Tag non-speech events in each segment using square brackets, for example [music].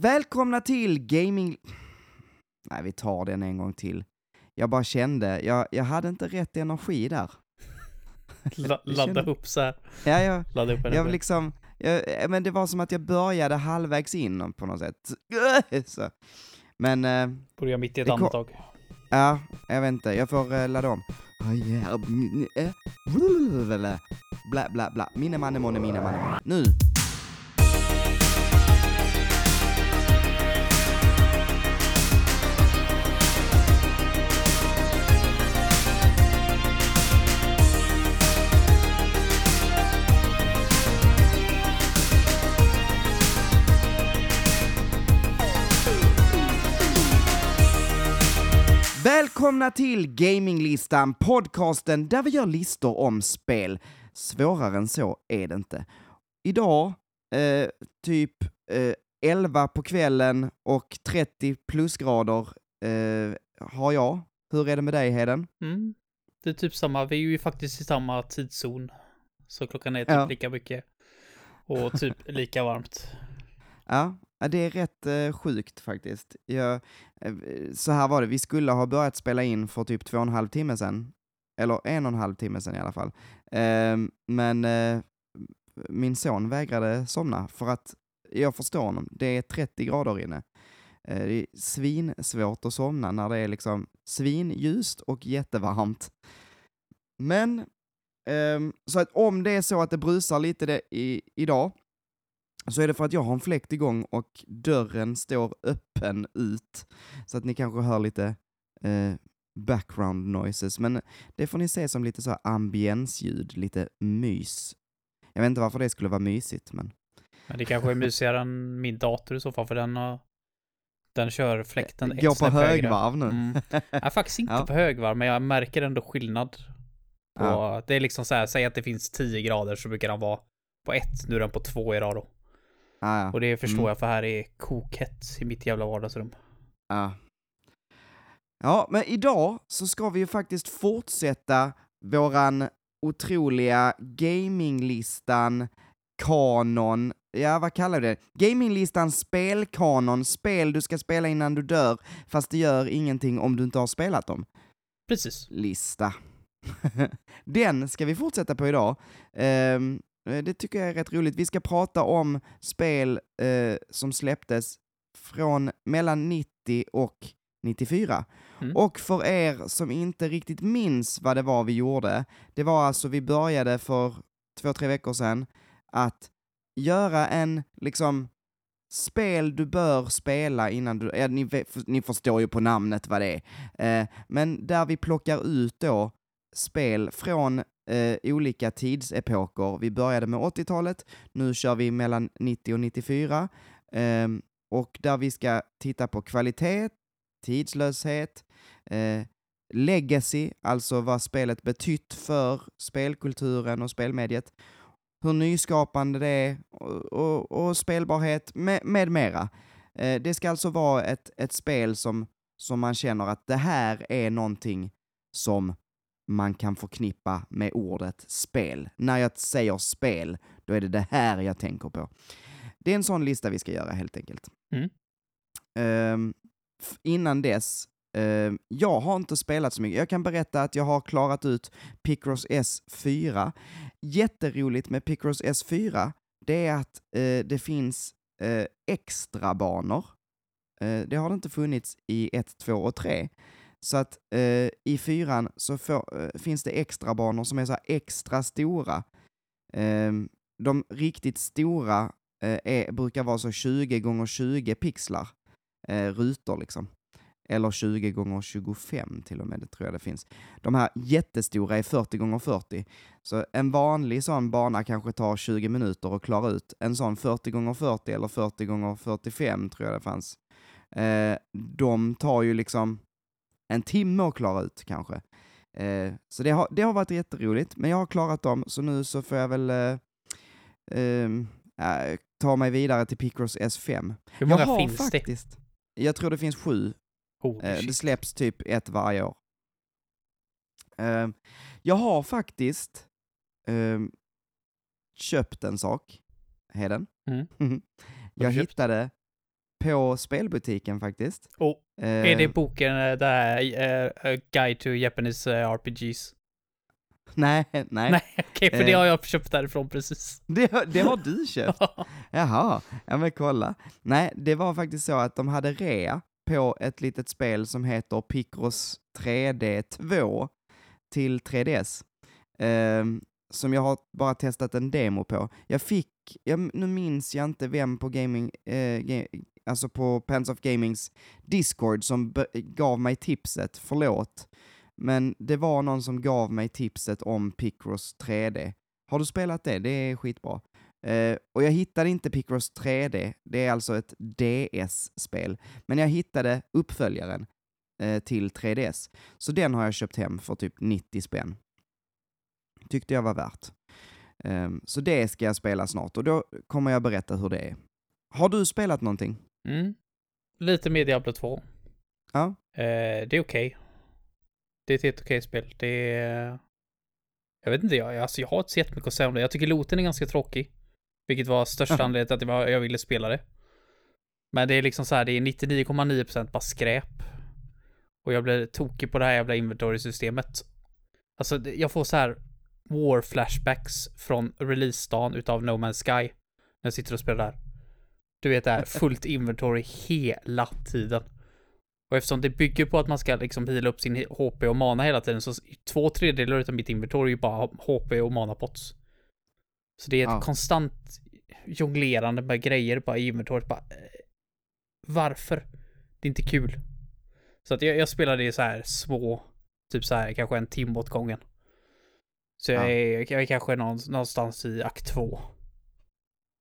Välkomna till Gaming... Nej, vi tar den en gång till. Jag bara kände, jag, jag hade inte rätt energi där. [laughs] La, Jag ladda upp så här. Ja, jag, Ladda upp jag energi. liksom... Jag, men det var som att jag började halvvägs in på något sätt. [laughs] Så. Men, eh, Börjar mitt i ett kom- andetag. ja, jag vet inte. Jag får uh, ladda om. Eh, Bla, bla, bla. Minne, manne, månne, minne, manne. Nu! Välkomna till Gaminglistan, podcasten där vi gör listor om spel. Svårare än så är det inte. Idag, eh, typ eh, 11 på kvällen och 30 plusgrader eh, har jag. Hur är det med dig Heden? Mm. Det är typ samma, vi är ju faktiskt i samma tidszon. Så klockan är typ Ja. lika mycket. Och typ lika varmt. Ja, ja, det är rätt eh, sjukt faktiskt. Jag, eh, så här var det, vi skulle ha börjat spela in för typ två och en halv timme sedan. Eller en och en halv timme sedan i alla fall. Eh, men eh, min son vägrade somna för att jag förstår honom, det är 30 grader inne. Eh, det är svinsvårt att somna när det är liksom svinljust och jättevarmt. Men, ehm, så att om det är så att det brusar lite det i, idag, så är det för att jag har en fläkt igång och dörren står öppen ut. Så att ni kanske hör lite eh, background noises, men det får ni se som lite så här ambiensljud, lite mys. Jag vet inte varför det skulle vara mysigt, men Men det kanske är mysigare än min dator i så fall, för den har... Den kör fläkten ett går på högvarv nu. Mm. Jag är faktiskt inte [laughs] Ja. på högvarv, men jag märker ändå skillnad. På, Ja. Det är liksom så här, säg att det finns 10 grader så brukar den vara på ett, nu är den på två idag då. Ah, ja. Och det förstår Mm. jag för här är kokhett i mitt jävla vardagsrum. Ja. Ja, men idag så ska vi ju faktiskt fortsätta våran otroliga gaminglistan kanon, ja vad kallar vi det? Gaminglistan spelkanon, spel du ska spela innan du dör, fast det gör ingenting om du inte har spelat dem. Precis. Lista. [laughs] Den ska vi fortsätta på idag. Eh, det tycker jag är rätt roligt. Vi ska prata om spel eh, som släpptes från mellan 90 och 94. Mm. Och för er som inte riktigt minns vad det var vi gjorde, det var alltså vi började för två, tre veckor sedan att göra en liksom spel du bör spela innan du, ja, ni, ni förstår ju på namnet vad det är, eh, men där vi plockar ut då spel från eh, olika tidsepoker. Vi började med 80-talet, nu kör vi mellan 90 och 94, eh, och där vi ska titta på kvalitet, tidslöshet, eh, legacy, alltså vad spelet betytt för spelkulturen och spelmediet, hur nyskapande det är och, och, och spelbarhet med, med mera. Eh, det ska alltså vara ett, ett spel som, som man känner att det här är någonting som man kan förknippa med ordet spel. När jag säger spel, då är det det här jag tänker på. Det är en sån lista vi ska göra helt enkelt. Mm. F- innan dess, ehm, jag har inte spelat så mycket. Jag kan berätta att jag har klarat ut Picross S4. Jätteroligt med Picross S4, det är att eh, det finns eh, extra banor. Eh, det har det inte funnits i 1, 2 och 3. Så att eh, i fyran så får, eh, finns det extra banor som är så här extra stora. Eh, de riktigt stora eh, är, brukar vara så 20 gånger 20 pixlar, eh, rutor liksom. Eller 20 gånger 25 till och med, det tror jag det finns. De här jättestora är 40 gånger 40. Så en vanlig sån bana kanske tar 20 minuter att klara ut. En sån 40 gånger 40 eller 40 gånger 45 tror jag det fanns. Eh, de tar ju liksom en timme att klara ut kanske. Eh, så det har, det har varit jätteroligt, men jag har klarat dem, så nu så får jag väl eh, ehm, äh, ta mig vidare till Picross S5. Hur många jag har finns det? faktiskt, Jag tror det finns sju. Eh, det släpps typ ett varje år. Eh, jag har faktiskt eh, köpt en sak, Heden. Mm. [laughs] jag hittade på spelbutiken faktiskt. Och Eh, är det boken eh, där, uh, Guide to Japanese eh, RPGs? [laughs] Nej, nej. Nej, [laughs] okej, för det Eh. har jag köpt därifrån precis. [laughs] Det, har- det har du köpt. Jaha, ja men kolla. Nej, det var faktiskt så att de hade rea på ett litet spel som heter Picross 3D 2 till 3DS. ehm, som jag har bara testat en demo på. Jag fick, jag, nu minns jag inte vem på gaming, eh, alltså på Pens of Gamings Discord som gav mig tipset, förlåt. Men det var någon som gav mig tipset om Picross 3D. Har du spelat det? Det är skitbra. Uh, och jag hittade inte Picross 3D, det är alltså ett DS-spel. Men jag hittade uppföljaren uh, till 3DS. Så den har jag köpt hem för typ 90 spänn. Tyckte jag var värt. Um, så det ska jag spela snart och då kommer jag berätta hur det är. Har du spelat någonting? Mm. Lite mer Diablo 2. Ja. Eh, det är okej. Det är ett helt okej spel. Det är... Jag vet inte, jag, alltså jag har inte så jättemycket att säga om det. Jag tycker looten är ganska tråkig. Vilket var största Jaha. anledningen till att jag ville spela det. Men det är liksom så här, det är 99,9% bara skräp. Och jag blir tokig på det här jävla inventory-systemet. Alltså, jag får så här war flashbacks från releasedagen utav No Man's Sky. När jag sitter och spelar där. Du vet det här, fullt inventory hela tiden. Och eftersom det bygger på att man ska liksom heala upp sin HP och mana hela tiden så två tredjedelar utav mitt inventory är bara HP och mana-pots. Så det är ett Ja. konstant jonglerande med grejer bara i inventoriet. Bara, eh, varför? Det är inte kul. Så att jag, jag spelar det i så här små, typ så här kanske en timme åt gången. Så jag, Ja. är, jag är kanske någon, någonstans i akt två.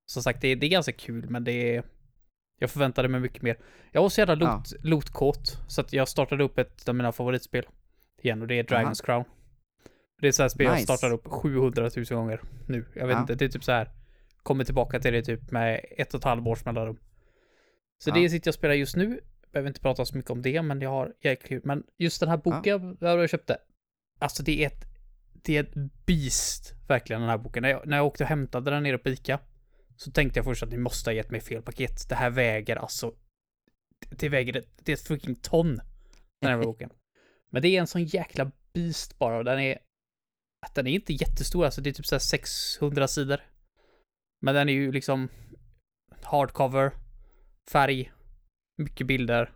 Som sagt, det, är- det är ganska kul, men det är... Jag förväntade mig mycket mer. Jag var så jävla loot, lootkåt, så att jag startade upp ett av mina favoritspel. Igen, och det är Dragon's Crown. Det är så här spel jag Nice. startar upp 700 000 gånger nu. Jag vet Ja. inte, det är typ så här. Kommer tillbaka till det typ med ett och ett halvt års mellanrum. Så Ja. det sitter jag och spelar just nu. Behöver inte prata så mycket om det, men jag har jäkligt kul. Men just den här boken jag, jag köpte. Alltså det är ett, det är ett beast, verkligen den här boken. När jag, när jag åkte och hämtade den nere på Ica. Så tänkte jag först att ni måste ha gett mig fel paket. Det här väger alltså. Det, väger, det är ett fucking ton. Den här [laughs] boken. Men det är en sån jäkla beast bara och den är. Att den är inte jättestor, alltså det är typ så här 600 sidor. Men den är ju liksom hardcover, färg, mycket bilder.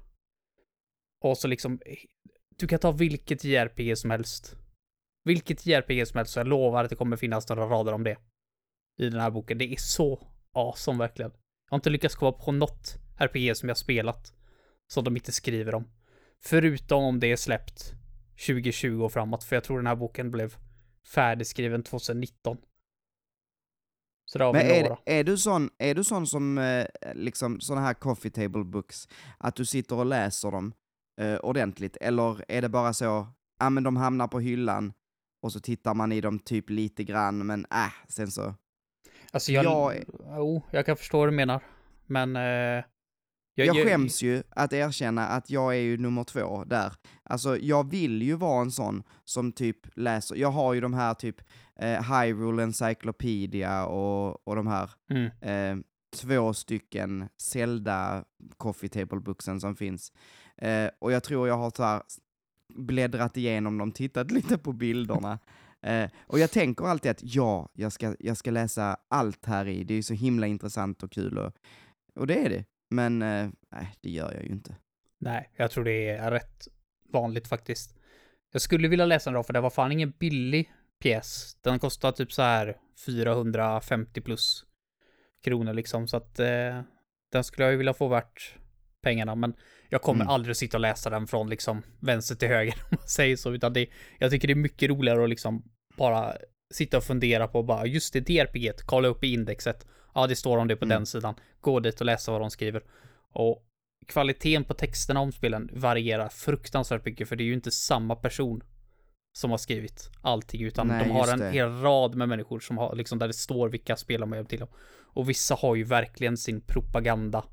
Och så liksom, du kan ta vilket JRPG som helst. Vilket JRPG som helst, så jag lovar att det kommer finnas några rader om det. I den här boken. Det är så awesome verkligen. Jag har inte lyckats komma på något RPG som jag spelat. Som de inte skriver om. Förutom om det är släppt 2020 och framåt, för jag tror den här boken blev färdigskriven 2019. Så där har Men vi är, några. är, du sån, är du sån som, eh, liksom såna här coffee table books, att du sitter och läser dem eh, ordentligt, eller är det bara så, ja men de hamnar på hyllan, och så tittar man i dem typ lite grann, men äh, sen så, Alltså jag... jag- Jo, jag kan förstå vad du menar. Men... Eh, jag, skäms ju att erkänna att jag är ju nummer två där. Alltså jag vill ju vara en sån som typ läser, jag har ju de här typ eh, Hyrule Encyclopedia och, och de här Mm. eh, två stycken Zelda coffee table booksen som finns. Eh, och jag tror jag har så här bläddrat igenom dem, tittat [laughs] lite på bilderna. Eh, och jag tänker alltid att ja, jag ska, jag ska läsa allt här i, det är ju så himla intressant och kul och, och det är det. Men eh, nej, det gör jag ju inte. Nej, jag tror det är rätt vanligt faktiskt. Jag skulle vilja läsa den då, för det var fan ingen billig pjäs. Den kostar typ så här 450 plus kronor liksom, så att eh, den skulle jag ju vilja få värt pengarna, men jag kommer Mm. aldrig sitta och läsa den från liksom vänster till höger, [laughs] om man säger så, utan det, jag tycker det är mycket roligare att liksom bara sitta och fundera på bara, just det, det RPGet, kolla upp i indexet. Ja, det står om det på Mm. den sidan. Gå dit och läsa vad de skriver. Och kvaliteten på texterna om spelen varierar fruktansvärt mycket, för det är ju inte samma person som har skrivit allting, utan Nej, de har en det. hel rad med människor som har, liksom, där det står vilka spel de har hjälpt till om. Och vissa har ju verkligen sin propaganda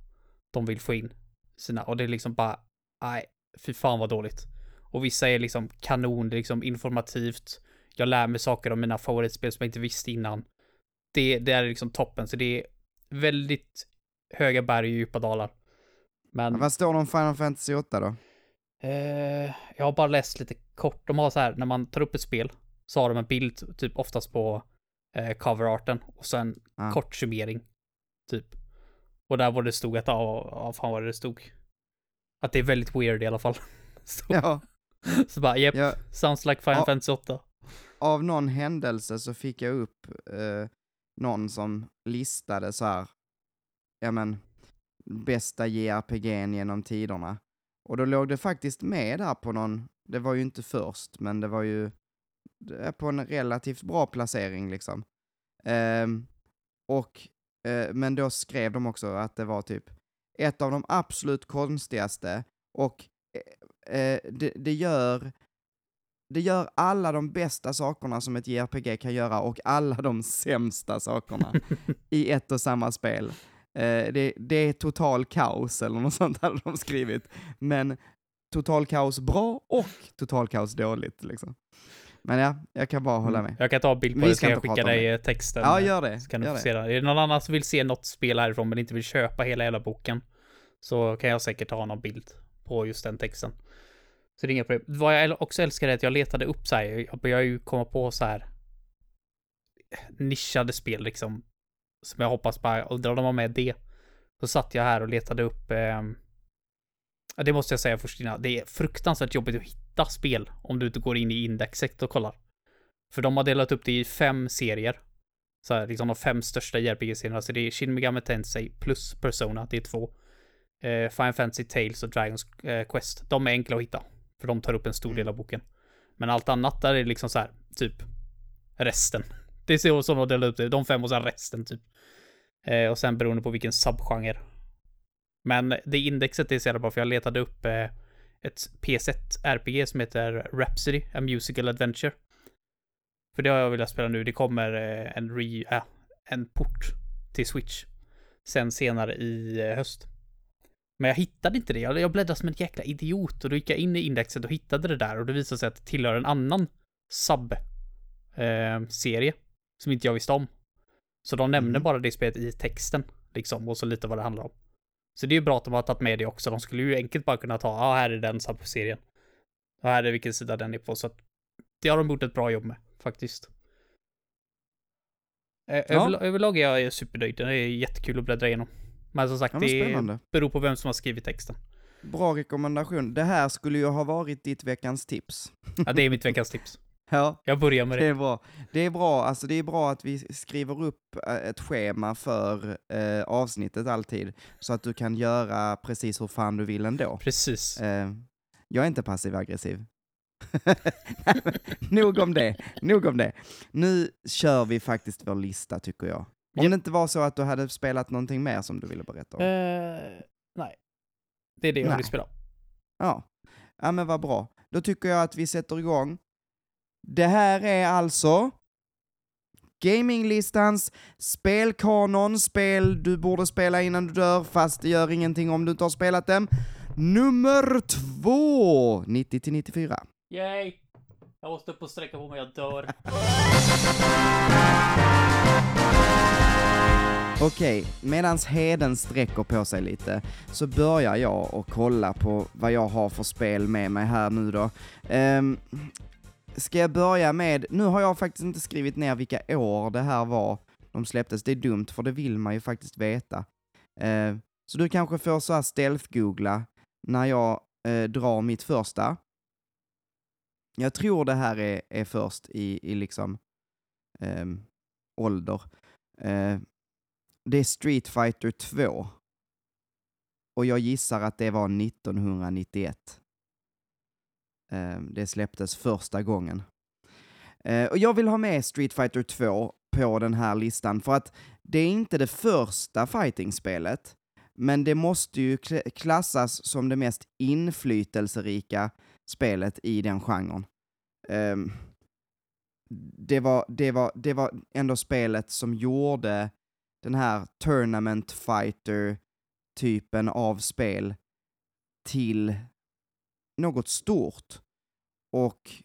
de vill få in. Sina, och det är liksom bara, nej, fy fan vad dåligt. Och vissa är liksom kanon, det är liksom informativt. Jag lär mig saker om mina favoritspel som jag inte visste innan. Det, det är liksom toppen, så det är väldigt höga berg och djupa dalar. Men Vad står det om Final Fantasy 8 då? eh, jag har bara läst lite kort. De har så här, när man tar upp ett spel så har de en bild, typ oftast på eh, coverarten och sen Ah. kort summering. Typ. Och där var det stod att, ja, ja, fan vad det stod. Att det är väldigt weird i alla fall. [laughs] Så, Ja, [laughs] så bara, yep, ja, sounds like Final Ja. Fantasy 8. av någon händelse så fick jag upp eh, någon som listade så här, ja men, bästa JRPG'n genom tiderna. Och då låg det faktiskt med där på någon, det var ju inte först, men det var ju det på en relativt bra placering liksom. Ehm, och, eh, men då skrev de också att det var typ ett av de absolut konstigaste och eh, eh, det, det gör det gör alla de bästa sakerna som ett JRPG kan göra och alla de sämsta sakerna [laughs] i ett och samma spel. Eh, det, det är total kaos eller något sånt hade de skrivit. Men total kaos bra och total kaos dåligt liksom. Men ja, jag kan bara hålla med. Jag kan ta en bild på Vi det, ska jag skicka om dig eh, texten. Ja, gör det. Så kan du Gör få det. se. Är det någon annan som vill se något spel härifrån men inte vill köpa hela jävla boken så kan jag säkert ta någon bild på just den texten. Så det är inga problem. Vad jag också älskar är att jag letade upp så här, jag börjar ju komma på så här nischade spel liksom. Som jag hoppas bara, och drar de var med det. Så satt jag här och letade upp Ja, det måste jag säga först innan. Det är fruktansvärt jobbigt att hitta spel om du inte går in i indexet och kollar. För de har delat upp det i fem serier. Så här, liksom de fem största JRPG-serierna. Så det är Shin Megami Tensei plus Persona, det är två. Eh, Final Fantasy Tales och Dragons eh, Quest. De är enkla att hitta. För de tar upp en stor del Mm. av boken. Men allt annat där är liksom så här, typ resten. [laughs] Det är så som de delar upp det. De fem och sen resten typ. Eh, och sen beroende på vilken subgenre. Men det indexet är så jävla bra för jag letade upp eh, ett PS1 RPG som heter Rhapsody, A Musical Adventure. För det har jag velat spela nu. Det kommer eh, en, re, äh, en port till Switch. Sen senare i eh, höst. Men jag hittade inte det. Jag, jag bläddrade som en jäkla idiot och då gick jag in i indexet och hittade det där och det visade sig att det tillhör en annan sub-serie. som inte jag visste om. Så de nämner Mhm. bara det spelet i texten. Liksom, och så lite vad det handlar om. Så det är ju bra att de har tagit med det också. De skulle ju enkelt bara kunna ta, ja ah, här är den sub-serien. Och här är vilken sida den är på. Så att det har de gjort ett bra jobb med, faktiskt. Ja. överla- överlag är jag supernöjd. Det är jättekul att bläddra igenom. Men som sagt, Ja, men det beror på vem som har skrivit texten. Bra rekommendation. Det här skulle ju ha varit ditt veckans tips. Ja, det är mitt veckans tips. [laughs] Ja, Jag börjar med det det. är bra. Det är bra, alltså det är bra att vi skriver upp eh, ett schema för eh, avsnittet alltid, så att du kan göra precis hur fan du vill ändå. Precis. Eh, jag är inte passiv-aggressiv. [laughs] Nog om det, nog om det. Nu kör vi faktiskt vår lista tycker jag. Om det inte var så att du hade spelat någonting mer som du ville berätta om. Eh, nej. Det är det jag vill spela. Ja. ja, men vad bra. Då tycker jag att vi sätter igång. Det här är alltså Gaminglistans spelkanon, spel du borde spela innan du dör, fast det gör ingenting om du inte har spelat dem. Nummer två, 90-94. Yay! Jag måste upp och sträcka på mig, jag dör. Okej, medans Heden sträcker på sig lite så börjar jag och kolla på vad jag har för spel med mig här nu då. Ehm, ska jag börja med, nu har jag faktiskt inte skrivit ner vilka år det här var de släpptes, det är dumt för det vill man ju faktiskt veta. Eh, så du kanske får så här stealth-googla när jag eh, drar mitt första. Jag tror det här är, är först i, i liksom eh, ålder. Eh, det är Street Fighter 2. Och jag gissar att det var 1991. Eh, det släpptes första gången. Eh, och jag vill ha med Street Fighter 2 på den här listan för att det är inte det första fighting-spelet, men det måste ju klassas som det mest inflytelserika spelet i den genren. Ehm, det, var, det, var, det var ändå spelet som gjorde den här tournament fighter-typen av spel till något stort. Och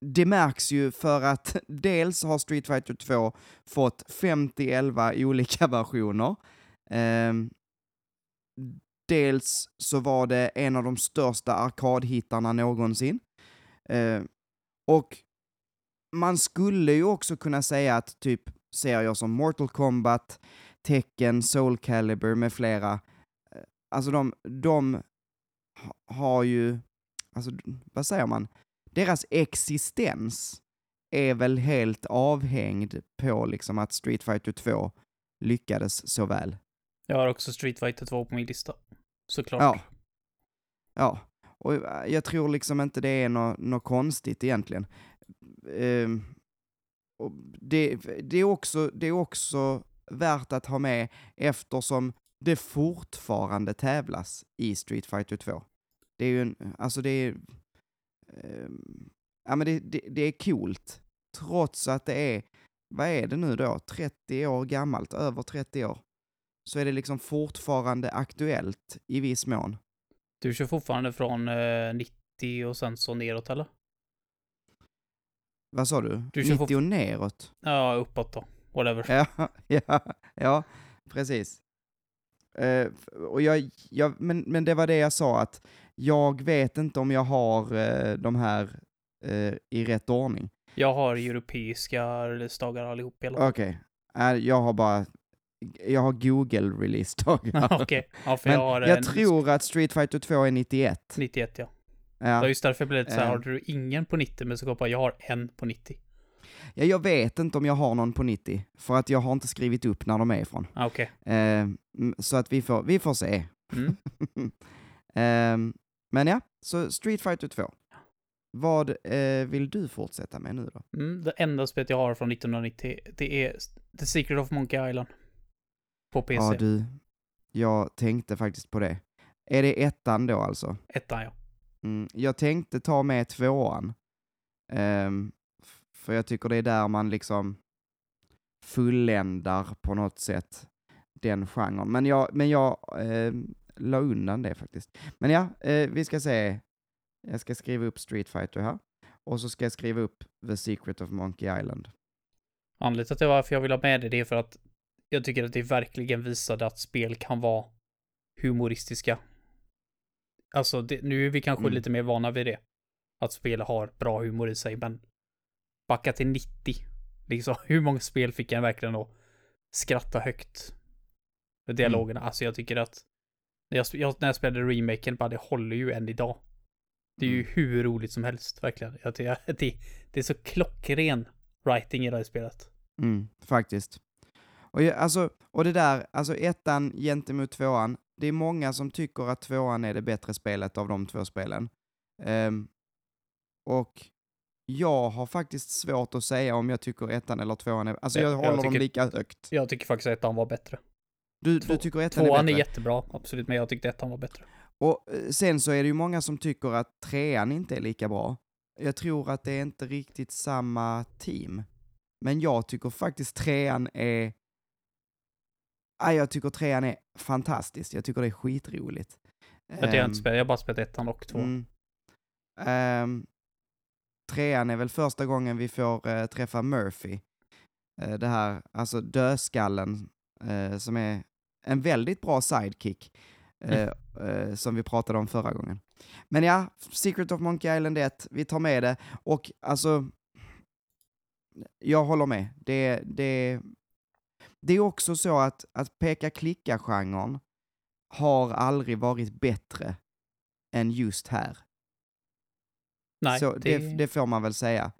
det märks ju för att [laughs] dels har Street Fighter 2 fått 50-11 olika [laughs] versioner. Ehm, dels så var det en av de största arkadhittarna någonsin. Eh, och man skulle ju också kunna säga att typ serier som Mortal Kombat, Tekken, Soul Calibur med flera, eh, alltså de, de har ju, alltså vad säger man, deras existens är väl helt avhängd på liksom att Street Fighter 2 lyckades så väl. Jag har också Street Fighter 2 på min lista. Såklart. Ja. Ja, och jag tror liksom inte det är något nå konstigt egentligen. Och det, det, är också, det är också värt att ha med eftersom det fortfarande tävlas i Street Fighter 2. Det är ju en, alltså det är, ja men det, det, det är coolt, trots att det är, vad är det nu då, 30 år gammalt, över 30 år, så är det liksom fortfarande aktuellt i viss mån. Du kör fortfarande från eh, 90 och sen så neråt eller? Vad sa du? du 90 och neråt? Ja, uppåt då. Whatever. Ja, [laughs] ja, ja precis. Uh, och jag, jag, men, men det var det jag sa, att jag vet inte om jag har uh, de här uh, i rätt ordning. Jag har europeiska releasedagar allihop. Okej. Okay. jag har bara jag har Google releasedagar. [laughs] Okej. Okay. Ja, för Men jag har jag en... tror att Street Fighter 2 är 91. 91 ja. Ja. Det var just därför jag blev lite såhär, har du ingen på 90? Men så kom jag på, jag har en på 90. Ja, jag vet inte om jag har någon på 90, för att jag har inte skrivit upp när de är ifrån. Ah, okay. Eh, så att vi får, vi får se. Mm. [laughs] eh, men ja, så Street Fighter 2. Vad eh, vill du fortsätta med nu då? Mm, det enda spelet jag har från 1990, det är The Secret of Monkey Island. På PC. Ja du, jag tänkte faktiskt på det. Är det ettan då alltså? Ettan ja. Mm, jag tänkte ta med tvåan. Um, för jag tycker det är där man liksom fulländar på något sätt den genren. Men jag, men jag eh, la undan det faktiskt. Men ja, eh, vi ska se. Jag ska skriva upp Street Fighter här. Och så ska jag skriva upp The Secret of Monkey Island. Anledningen till varför jag vill ha med det, det är för att jag tycker att det verkligen visade att spel kan vara humoristiska. Alltså, det, nu är vi kanske mm. lite mer vana vid det. Att spel har bra humor i sig, men backa till 90. Liksom, [laughs] hur många spel fick jag verkligen då skratta högt? Med dialogerna. Mm. Alltså, jag tycker att jag, jag, när jag spelade remaken, bara det håller ju än idag. Det är ju mm. hur roligt som helst, verkligen. Jag, det, [laughs] det, det är så klockren writing i det här spelet. Mm, faktiskt. Och, jag, alltså, och det där, alltså ettan gentemot tvåan, det är många som tycker att tvåan är det bättre spelet av de två spelen. Um, och jag har faktiskt svårt att säga om jag tycker ettan eller tvåan är, alltså jag, jag håller jag tycker, dem lika högt. Jag tycker faktiskt att ettan var bättre. Du, Två, du tycker ettan är bättre? Tvåan är jättebra, absolut, men jag tyckte ettan var bättre. Och eh, sen så är det ju många som tycker att trean inte är lika bra. Jag tror att det är inte riktigt samma team. Men jag tycker faktiskt trean är Ah, jag tycker trean är fantastisk. Jag tycker det är skitroligt. Jag, um, inte spelat, jag har bara spelat ettan och två. Mm. Um, trean är väl första gången vi får uh, träffa Murphy. Uh, det här, alltså dödskallen, uh, som är en väldigt bra sidekick. Mm. som vi pratade om förra gången. Men ja, Secret of Monkey Island 1, vi tar med det. Och alltså, jag håller med. Det, det, det är också så att, att peka-klicka-genren har aldrig varit bättre än just här. Nej, så det... Det, det får man väl säga.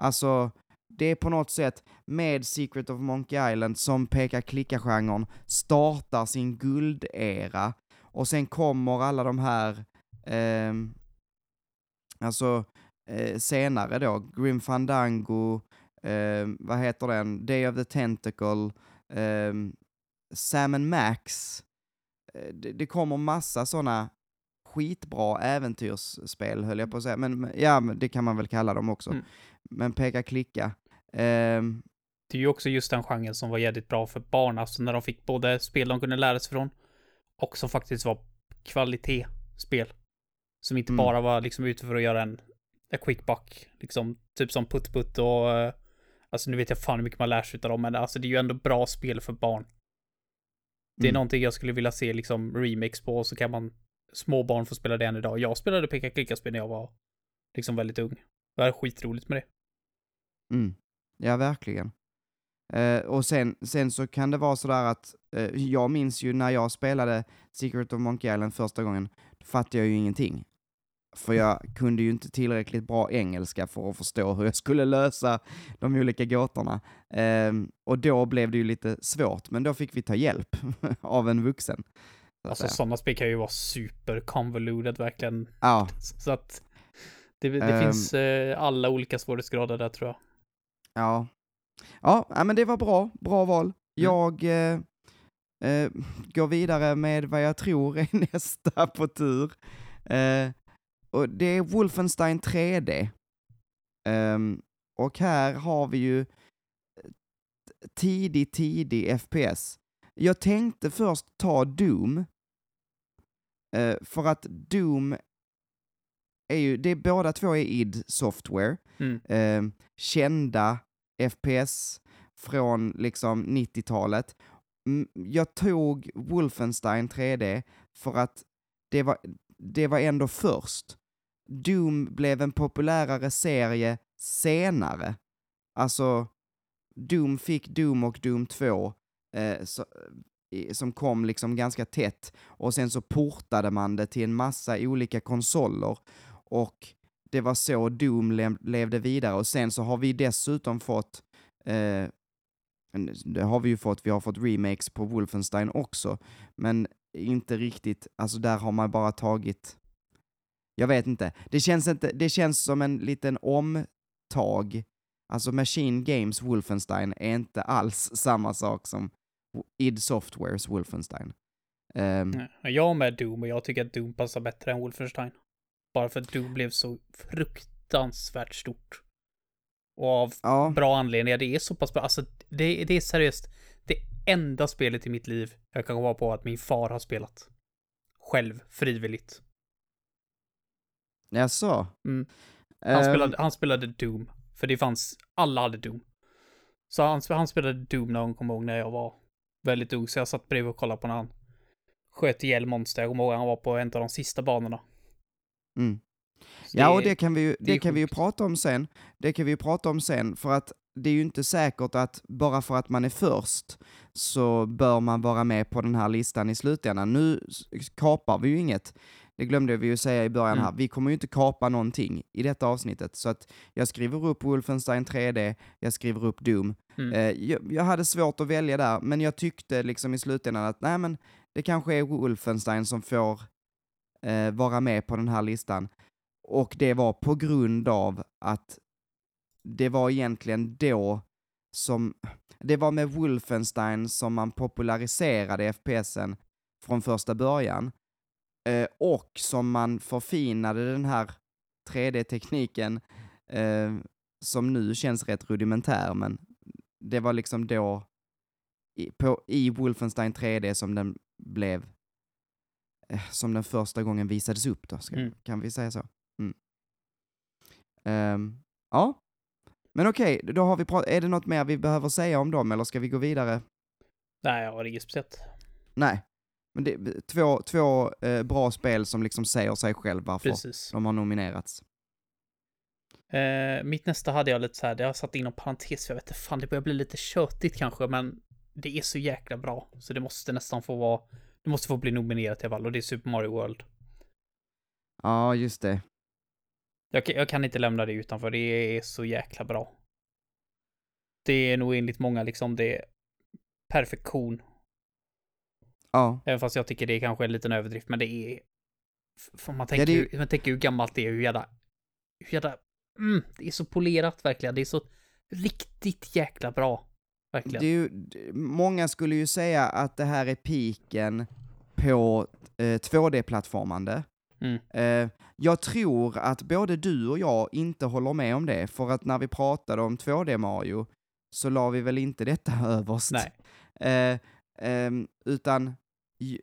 Alltså, det är på något sätt med Secret of Monkey Island som peka-klicka-genren startar sin guldera och sen kommer alla de här, eh, alltså eh, senare då, Grim Fandango, eh, vad heter den, Day of the Tentacle, um, Sam Max. Eh, det, det kommer massa sådana skitbra äventyrsspel, höll jag på att säga. Men ja, det kan man väl kalla dem också. Mm. Men peka klicka. Um, det är ju också just den genren som var jävligt bra för barn, alltså när de fick både spel de kunde lära sig från och som faktiskt var kvalitetsspel. Som inte mm. bara var liksom ute för att göra en a quick buck, liksom typ som Putt Putt och uh, Alltså nu vet jag fan hur mycket man lär sig av dem, men alltså det är ju ändå bra spel för barn. Det är Mm. någonting jag skulle vilja se liksom remakes på, så kan man små barn få spela det än idag. Jag spelade peka klicka spel när jag var liksom väldigt ung. Det var skitroligt med det. Mm. Ja, verkligen. Eh, och sen, sen så kan det vara sådär att, eh, jag minns ju när jag spelade Secret of Monkey Island första gången, då fattade jag ju ingenting. För jag kunde ju inte tillräckligt bra engelska för att förstå hur jag skulle lösa de olika gåtorna. Ehm, och då blev det ju lite svårt, men då fick vi ta hjälp [laughs] av en vuxen. Alltså sådana spel kan ju vara super convoluted verkligen. Ja, Så att det, det Ehm. finns eh, alla olika svårighetsgrader där tror jag. Ja. Ja, men det var bra. Bra Mm. val. Jag eh, eh, går vidare med vad jag tror är [laughs] nästa på tur. Eh, och det är Wolfenstein 3D. Ehm, och här har vi ju tidig, tidig FPS. Jag tänkte först ta Doom. Eh, för att Doom är ju, det är båda två är id Software Mm. eh, kända FPS från liksom 90-talet. Jag tog Wolfenstein 3D för att det var, det var ändå först. Doom blev en populärare serie senare. Alltså, Doom fick Doom och Doom 2 eh, så, som kom liksom ganska tätt och sen så portade man det till en massa olika konsoler och det var så Doom le- levde vidare. Och sen så har vi dessutom fått eh, det har vi ju fått, vi har fått remakes på Wolfenstein också, men inte riktigt, alltså där har man bara tagit, jag vet inte, det känns inte, det känns som en liten omtag, alltså Machine Games Wolfenstein är inte alls [laughs] samma sak som id Softwares Wolfenstein. Um, Jag med Doom och jag tycker att Doom passar bättre än Wolfenstein. Bara för att Doom blev så fruktansvärt stort. Och av ja, bra anledningar. Det är så pass bra. Alltså, det, det är seriöst det enda spelet i mitt liv jag kan komma på att min far har spelat. Själv, frivilligt. jaså? Mm. Han, Ehm, spelade, han spelade Doom. För det fanns, alla hade Doom. Så han, han spelade Doom när jag kommer ihåg när jag var väldigt ung. Så jag satt bredvid och kollade på när han sköt ihjäl monster. Jag kommer ihåg han var på en av de sista banorna. Mm. Ja, och det kan vi ju, det det kan vi ju prata om sen. Det kan vi ju prata om sen, för att det är ju inte säkert att bara för att man är först så bör man vara med på den här listan i slutändan. Nu kapar vi ju inget. Det glömde vi ju säga i början Mm. här. Vi kommer ju inte kapa någonting i detta avsnittet. Så att jag skriver upp Wolfenstein 3D, jag skriver upp Doom. Mm. Eh, jag, jag hade svårt att välja där, men jag tyckte liksom i slutändan att nej men det kanske är Wolfenstein som får eh, vara med på den här listan. Och det var på grund av att det var egentligen då som, det var med Wolfenstein som man populariserade FPSen från första början. Eh, och som man förfinade den här 3D-tekniken eh, som nu känns rätt rudimentär, men det var liksom då i, på, i Wolfenstein 3D som den blev eh, som den första gången visades upp då, ska, Mm. kan vi säga så? Mm. Ehm, ja, men okej, då har vi prat- är det något mer vi behöver säga om dem eller ska vi gå vidare? Nej, jag har inget speciellt. Nej, men det är två, två eh, bra spel som liksom säger sig själv varför Precis. de har nominerats. Eh, mitt nästa hade jag lite så här, det har jag satt inom parentes, för jag vet inte, fan det börjar bli lite tjötigt kanske, men det är så jäkla bra. Så det måste nästan få vara, det måste få bli nominerat i alla fall, och det är Super Mario World. Ja, just det. Jag, kan- jag kan inte lämna det utanför, det är så jäkla bra. Det är nog enligt många liksom det perfektion. Ja, Även fast jag tycker det är kanske en liten överdrift, men det är... Man, tänker, det är ju, man tänker hur gammalt det är, hur jävla... Hur jävla... Mm, det är så polerat verkligen. Det är så riktigt jäkla bra. Verkligen. det är ju, d- många skulle ju säga att det här är piken på eh, 2D-plattformande. Mm. Eh, jag tror att både du och jag inte håller med om det, för att när vi pratade om 2D Mario så la vi väl inte detta [laughs] överst. Nej. Eh, ehm, utan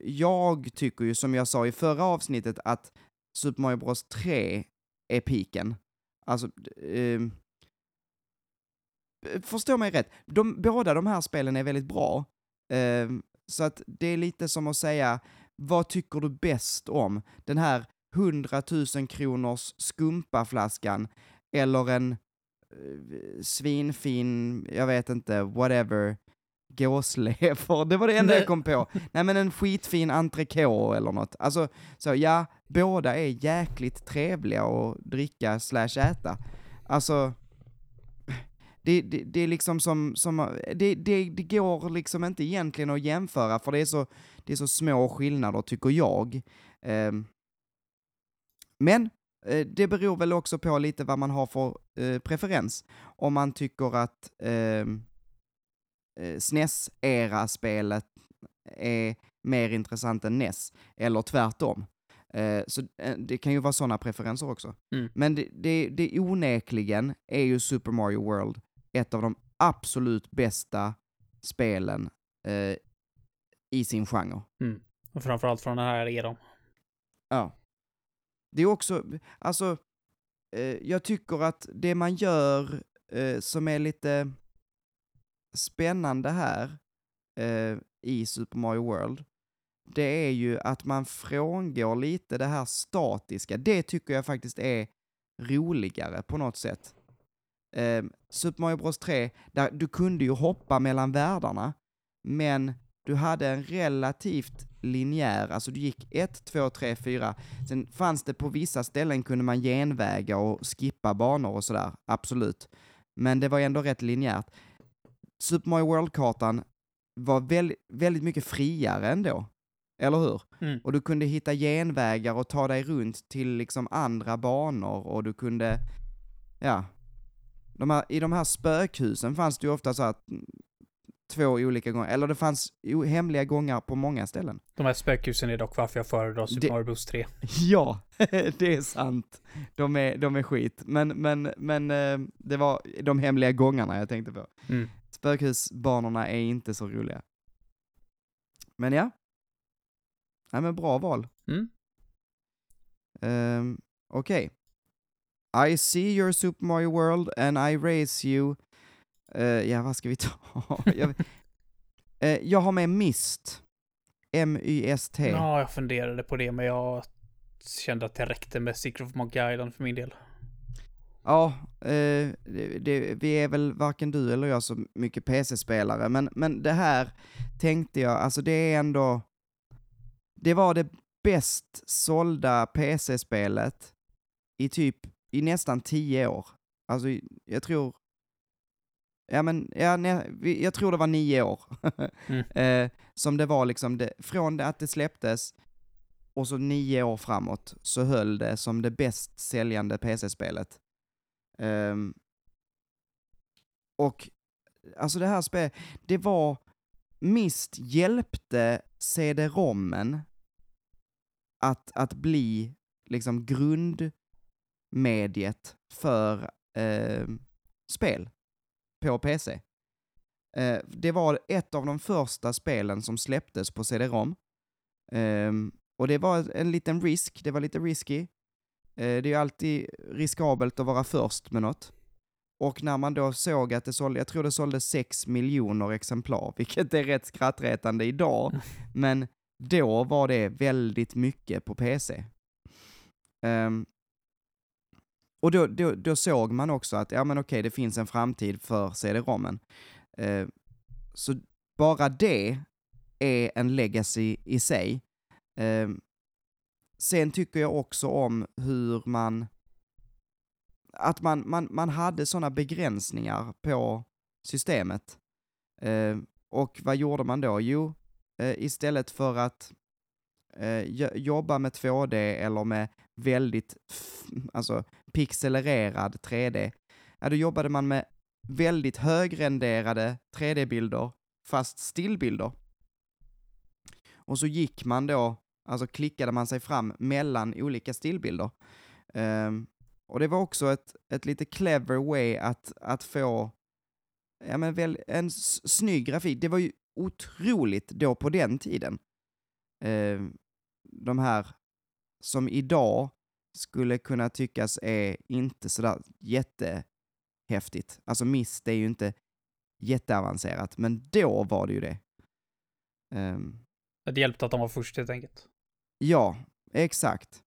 jag tycker ju, som jag sa i förra avsnittet, att Super Mario Bros 3 är piken. Alltså, ehm, förstå mig rätt, de, båda de här spelen är väldigt bra. Ehm, Så att det är lite som att säga, vad tycker du bäst om? Den här 100 000 kronors skumpaflaskan eller en eh, svinfin, jag vet inte, whatever, gåslever. Det var det enda jag kom på. Nej men en skitfin entrecote eller något. Alltså, så ja, båda är jäkligt trevliga att dricka slash äta. Alltså, det, det, det är liksom som, som det, det, det går liksom inte egentligen att jämföra för det är så, det är så små skillnader tycker jag. Um, men eh, det beror väl också på lite vad man har för eh, preferens. Om man tycker att ehm, eh, SNES-era-spelet är mer intressant än NES, eller tvärtom. Eh, så eh, det kan ju vara sådana preferenser också. Mm. Men det, det, det onekligen är ju Super Mario World ett av de absolut bästa spelen eh, i sin genre. Mm. Och framförallt från den här eran. Ja. Det är också, alltså, eh, jag tycker att det man gör eh, som är lite spännande här eh, i Super Mario World, det är ju att man frångår lite det här statiska. Det tycker jag faktiskt är roligare på något sätt. Eh, Super Mario Bros 3, där du kunde ju hoppa mellan världarna, men du hade en relativt linjär, alltså du gick 1, 2, 3, 4. Sen fanns det på vissa ställen kunde man genväga och skippa banor och sådär, absolut. Men det var ändå rätt linjärt. Super Mario World-kartan var väldigt, väldigt mycket friare ändå. Eller hur? Mm. Och du kunde hitta genvägar och ta dig runt till liksom andra banor och du kunde, ja. De här, I de här spökhusen fanns det ju ofta så att mm, två olika gånger, eller det fanns hemliga gångar på många ställen. De här spökhusen är dock varför jag föredrar Super Mario Bros 3. [laughs] Ja, [laughs] det är sant. De är, de är skit. Men, men, men eh, det var de hemliga gångarna jag tänkte på. Mm. Spökhusbanorna är inte så roliga. Men ja. Nej men bra val. Mm. Um, Okej. I see your Super Mario World and I raise you... Eh, ja, vad ska vi ta? [laughs] jag, Eh, jag har med Myst. M-Y-S-T. Ja, jag funderade på det, men jag kände att det räckte med Secret of Monkey Island för min del. Ja, eh, det, det, vi är väl varken du eller jag så mycket PC-spelare, men, men det här tänkte jag, alltså det är ändå, det var det bäst sålda PC-spelet i typ, i nästan tio år. Alltså, jag tror, ja men, ja, jag tror det var nio år. Mm. [laughs] eh, som det var liksom, det, från det att det släpptes, och så nio år framåt, så höll det som det bäst säljande PC-spelet. Ehm, och alltså det här spelet, det var, Mist hjälpte CD-rommen att, att bli liksom grundmediet för ehm, spel på PC. Eh, det var ett av de första spelen som släpptes på CD-ROM. Ehm, och det var en liten risk, det var lite risky. Eh, det är ju alltid riskabelt att vara först med något. Och när man då såg att det sålde, jag tror det sålde 6 miljoner exemplar, [laughs] vilket är rätt skrattretande idag, men då var det väldigt mycket på PC. Ehm, och då, då, då såg man också att, ja men okej, det finns en framtid för CD-ROMen. Eh, så bara det är en legacy i sig. Eh, sen tycker jag också om hur man, att man, man, man hade sådana begränsningar på systemet. Eh, och vad gjorde man då? Jo, eh, istället för att eh, jobba med 2D eller med väldigt, alltså pixelererad 3D, ja då jobbade man med väldigt högrenderade 3D-bilder, fast stillbilder. Och så gick man då, alltså klickade man sig fram mellan olika stillbilder. Um, och det var också ett, ett lite clever way att, att få ja, men väl, en snygg grafik. Det var ju otroligt då på den tiden. Ehm, de här som idag skulle kunna tyckas är inte sådär jättehäftigt. Alltså Mist är ju inte jätteavancerat, men då var det ju det. Ehm, Det hjälpte att de var först helt enkelt. ja, exakt.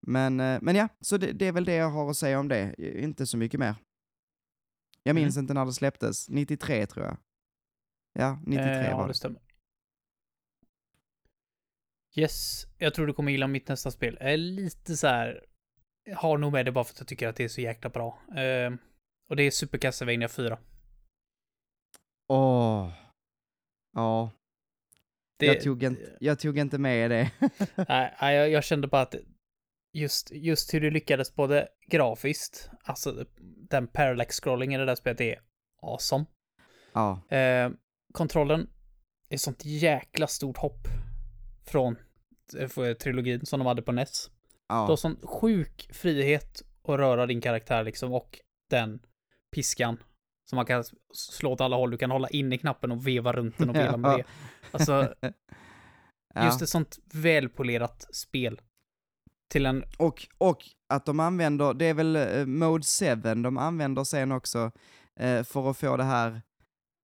Men, eh, men ja, så det, det är väl det jag har att säga om det. Inte så mycket mer. Jag Mm. minns inte när det släpptes. 93 tror jag. Ja, 93 Eh, ja, var det det. stämmer. Yes, jag tror du kommer gilla mitt nästa spel. Jag är lite så här... Har nog med det bara för att jag tycker att det är så jäkla bra. Eh, och det är Super Castlevania 4. Åh. Ja, Det, jag, tog inte, jag tog inte med det. [laughs] Nej, jag, jag kände bara att just, just hur det lyckades både grafiskt, alltså den parallax scrolling i det där spelet är awesome. ja, Eh, kontrollen är sånt jäkla stort hopp från trilogin som de hade på NES. Du har ja, sån sjuk frihet att röra din karaktär liksom och den piskan som man kan slå åt alla håll. Du kan hålla in i knappen och veva runt den och vela med Ja. det. Alltså, [laughs] ja. just ett sånt välpolerat spel. Till en Och, och att de använder, det är väl eh, Mode 7 de använder sen också eh, för att få det här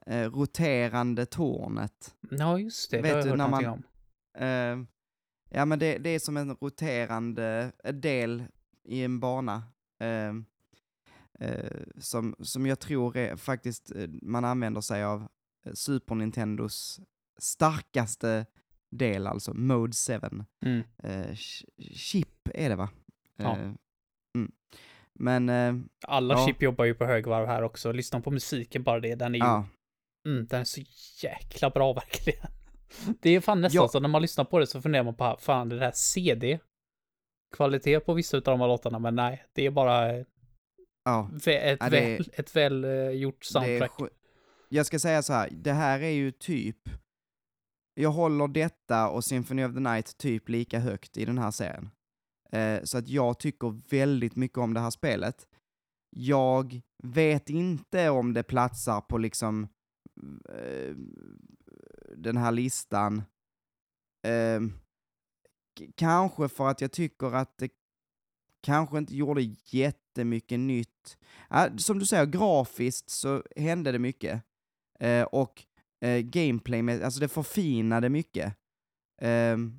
eh, roterande tornet. Ja, just det. Vet det har jag du, hört när man- om. Ja men det, det är som en roterande eh, del i en bana. Eh, eh, som, som jag tror är faktiskt eh, man använder sig av eh, Super Nintendos starkaste del, alltså Mode 7. Mm. Eh, ch- chip är det va? Ja. Mm. Men, Alla Ja. chip jobbar ju på högvarv här också. Lyssna på musiken bara det. Den är ju, ja, mm, den är så jäkla bra [laughs] verkligen. Det är fan nästan Ja. så när man lyssnar på det så funderar man på, fan det där CD? Kvalitet på vissa av de här låtarna, men nej, det är bara ja. ett, Ja, väl, ett väl eh, gjort soundtrack. jag ska säga så här, det här är ju typ, jag håller detta och Symphony of the Night typ lika högt i den här serien. Eh, så att jag tycker väldigt mycket om det här spelet. Jag vet inte om det platsar på liksom eh, den här listan. Eh, kanske för att jag tycker att det kanske inte gjorde jättemycket nytt. Ja, som du säger, grafiskt så hände det mycket. Eh, och eh, gameplay, med, alltså det förfinade mycket. Ehm,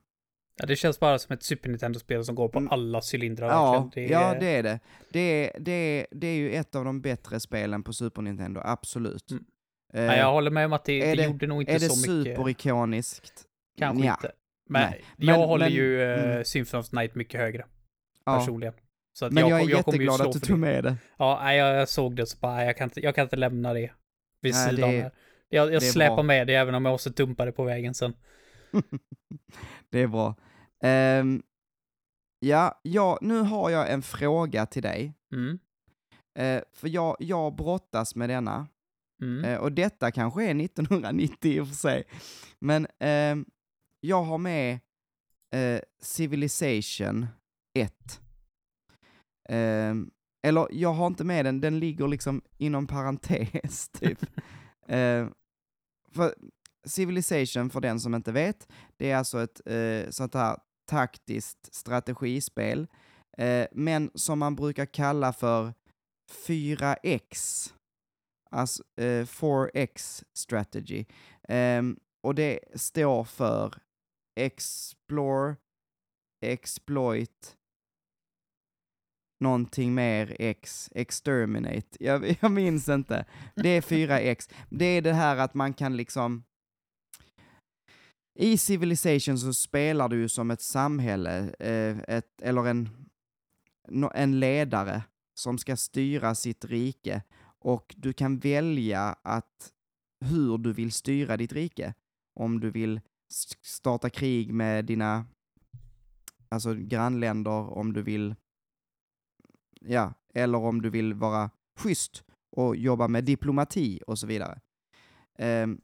Ja, det känns bara som ett Super Nintendo-spel som går på Mm. alla cylindrar ja, verkligen. ja, det är det. Det är, det, är, det är ju ett av de bättre spelen på Super Nintendo, absolut. Mm. Eh, Nej, jag håller med om att det, är det, det- gjorde nog inte är det så mycket. superikoniskt? Kanske Nja. inte. Men Nej. jag Men- håller men- ju uh, mm. Symphony of Night mycket högre, Ja. personligen. Så Men jag, kom- är ju jätteglad att du tog det. med det. Ja, nej, jag, jag såg det så bara, jag kan inte, jag kan inte lämna det vid Nej, sidan det är- här. Jag, jag det är släpar bra. med det även om jag måste dumpa det på vägen sen. [laughs] det är bra. Ehm, ja, ja, nu har jag en fråga till dig. Mm. Eh, för jag, jag brottas med denna. Mm. Eh, och detta kanske är 1990 i och för sig. Men ehm, jag har med eh, Civilization 1. Ehm, eller jag har inte med den, den ligger liksom inom parentes [laughs] typ. [laughs] Eh, för Civilization, för den som inte vet, det är alltså ett eh, sånt här taktiskt strategispel, eh, men som man brukar kalla för 4X. Alltså eh, 4X strategy. Um, och det står för explore, exploit, någonting mer X, exterminate. Jag, [laughs] jag minns inte. Det är 4X. Det är det här att man kan liksom i Civilization så spelar du ju som ett samhälle, eh, ett, eller en, en ledare som ska styra sitt rike och du kan välja att hur du vill styra ditt rike. Om du vill starta krig med dina alltså grannländer, om du vill ja, eller om du vill vara schysst och jobba med diplomati och så vidare. Um,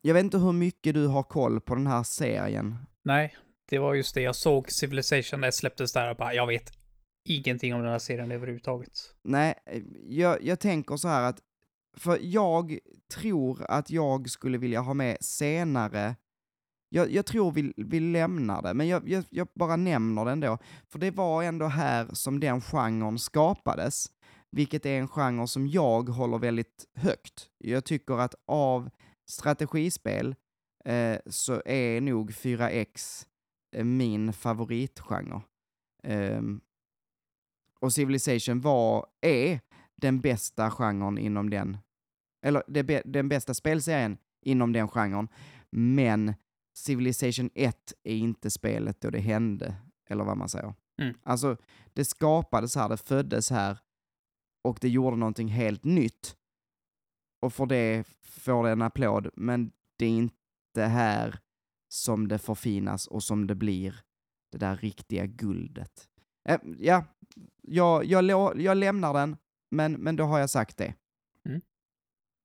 jag vet inte hur mycket du har koll på den här serien. Nej, det var just det. Jag såg Civilization när det släpptes där och bara, jag vet ingenting om den här serien överhuvudtaget. Nej, jag, jag tänker så här att, för jag tror att jag skulle vilja ha med senare, jag, jag tror vi, vi lämnar det, men jag, jag, jag bara nämner det ändå, för det var ändå här som den genren skapades, vilket är en genre som jag håller väldigt högt. Jag tycker att av strategispel, eh, så är nog 4X eh, min favoritgenre. Ehm, och Civilization var, är den bästa genren inom den, eller det, den bästa spelserien inom den genren, men Civilization 1 är inte spelet då det hände, eller vad man säger. Mm. Alltså, det skapades här, det föddes här och det gjorde någonting helt nytt. Och för det får det en applåd, men det är inte här som det förfinas och som det blir det där riktiga guldet. Eh, ja, jag, jag, jag lämnar den, men, men då har jag sagt det.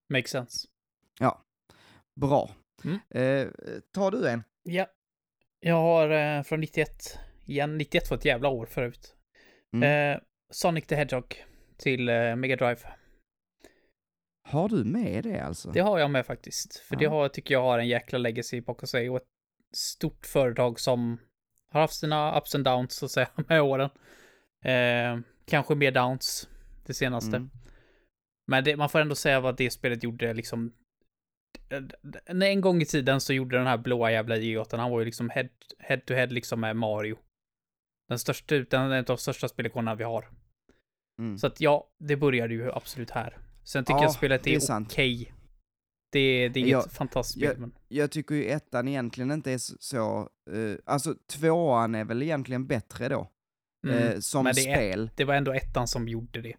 Makes sense. Bra. Mm. Eh, tar du en? Ja. Jag har eh, från 91. Igen, 91 var ett jävla år förut. Mm. Eh, Sonic the Hedgehog till eh, Mega Drive. Har du med det alltså? Det har jag med faktiskt. För det Ja. har, tycker jag har en jäkla legacy bakom sig och ett stort företag som har haft sina ups and downs så att säga [laughs] med åren. Eh, kanske mer downs det senaste. Mm. Men det, man får ändå säga vad det spelet gjorde liksom. En gång i tiden så gjorde den här blåa jävla idioten, han var ju liksom head, head to head liksom med Mario. Den största, den är en av de största spelikonerna vi har. Mm. Så att ja, det började ju absolut här. Sen tycker Ja, jag spelet är är, okej. Det, det är inget Jag- fantastiskt jag- spel, men... Jag tycker ju ettan egentligen inte är så, så eh, alltså tvåan är väl egentligen bättre då, Mm. eh, som men det är- spel. Det var ändå ettan som gjorde det.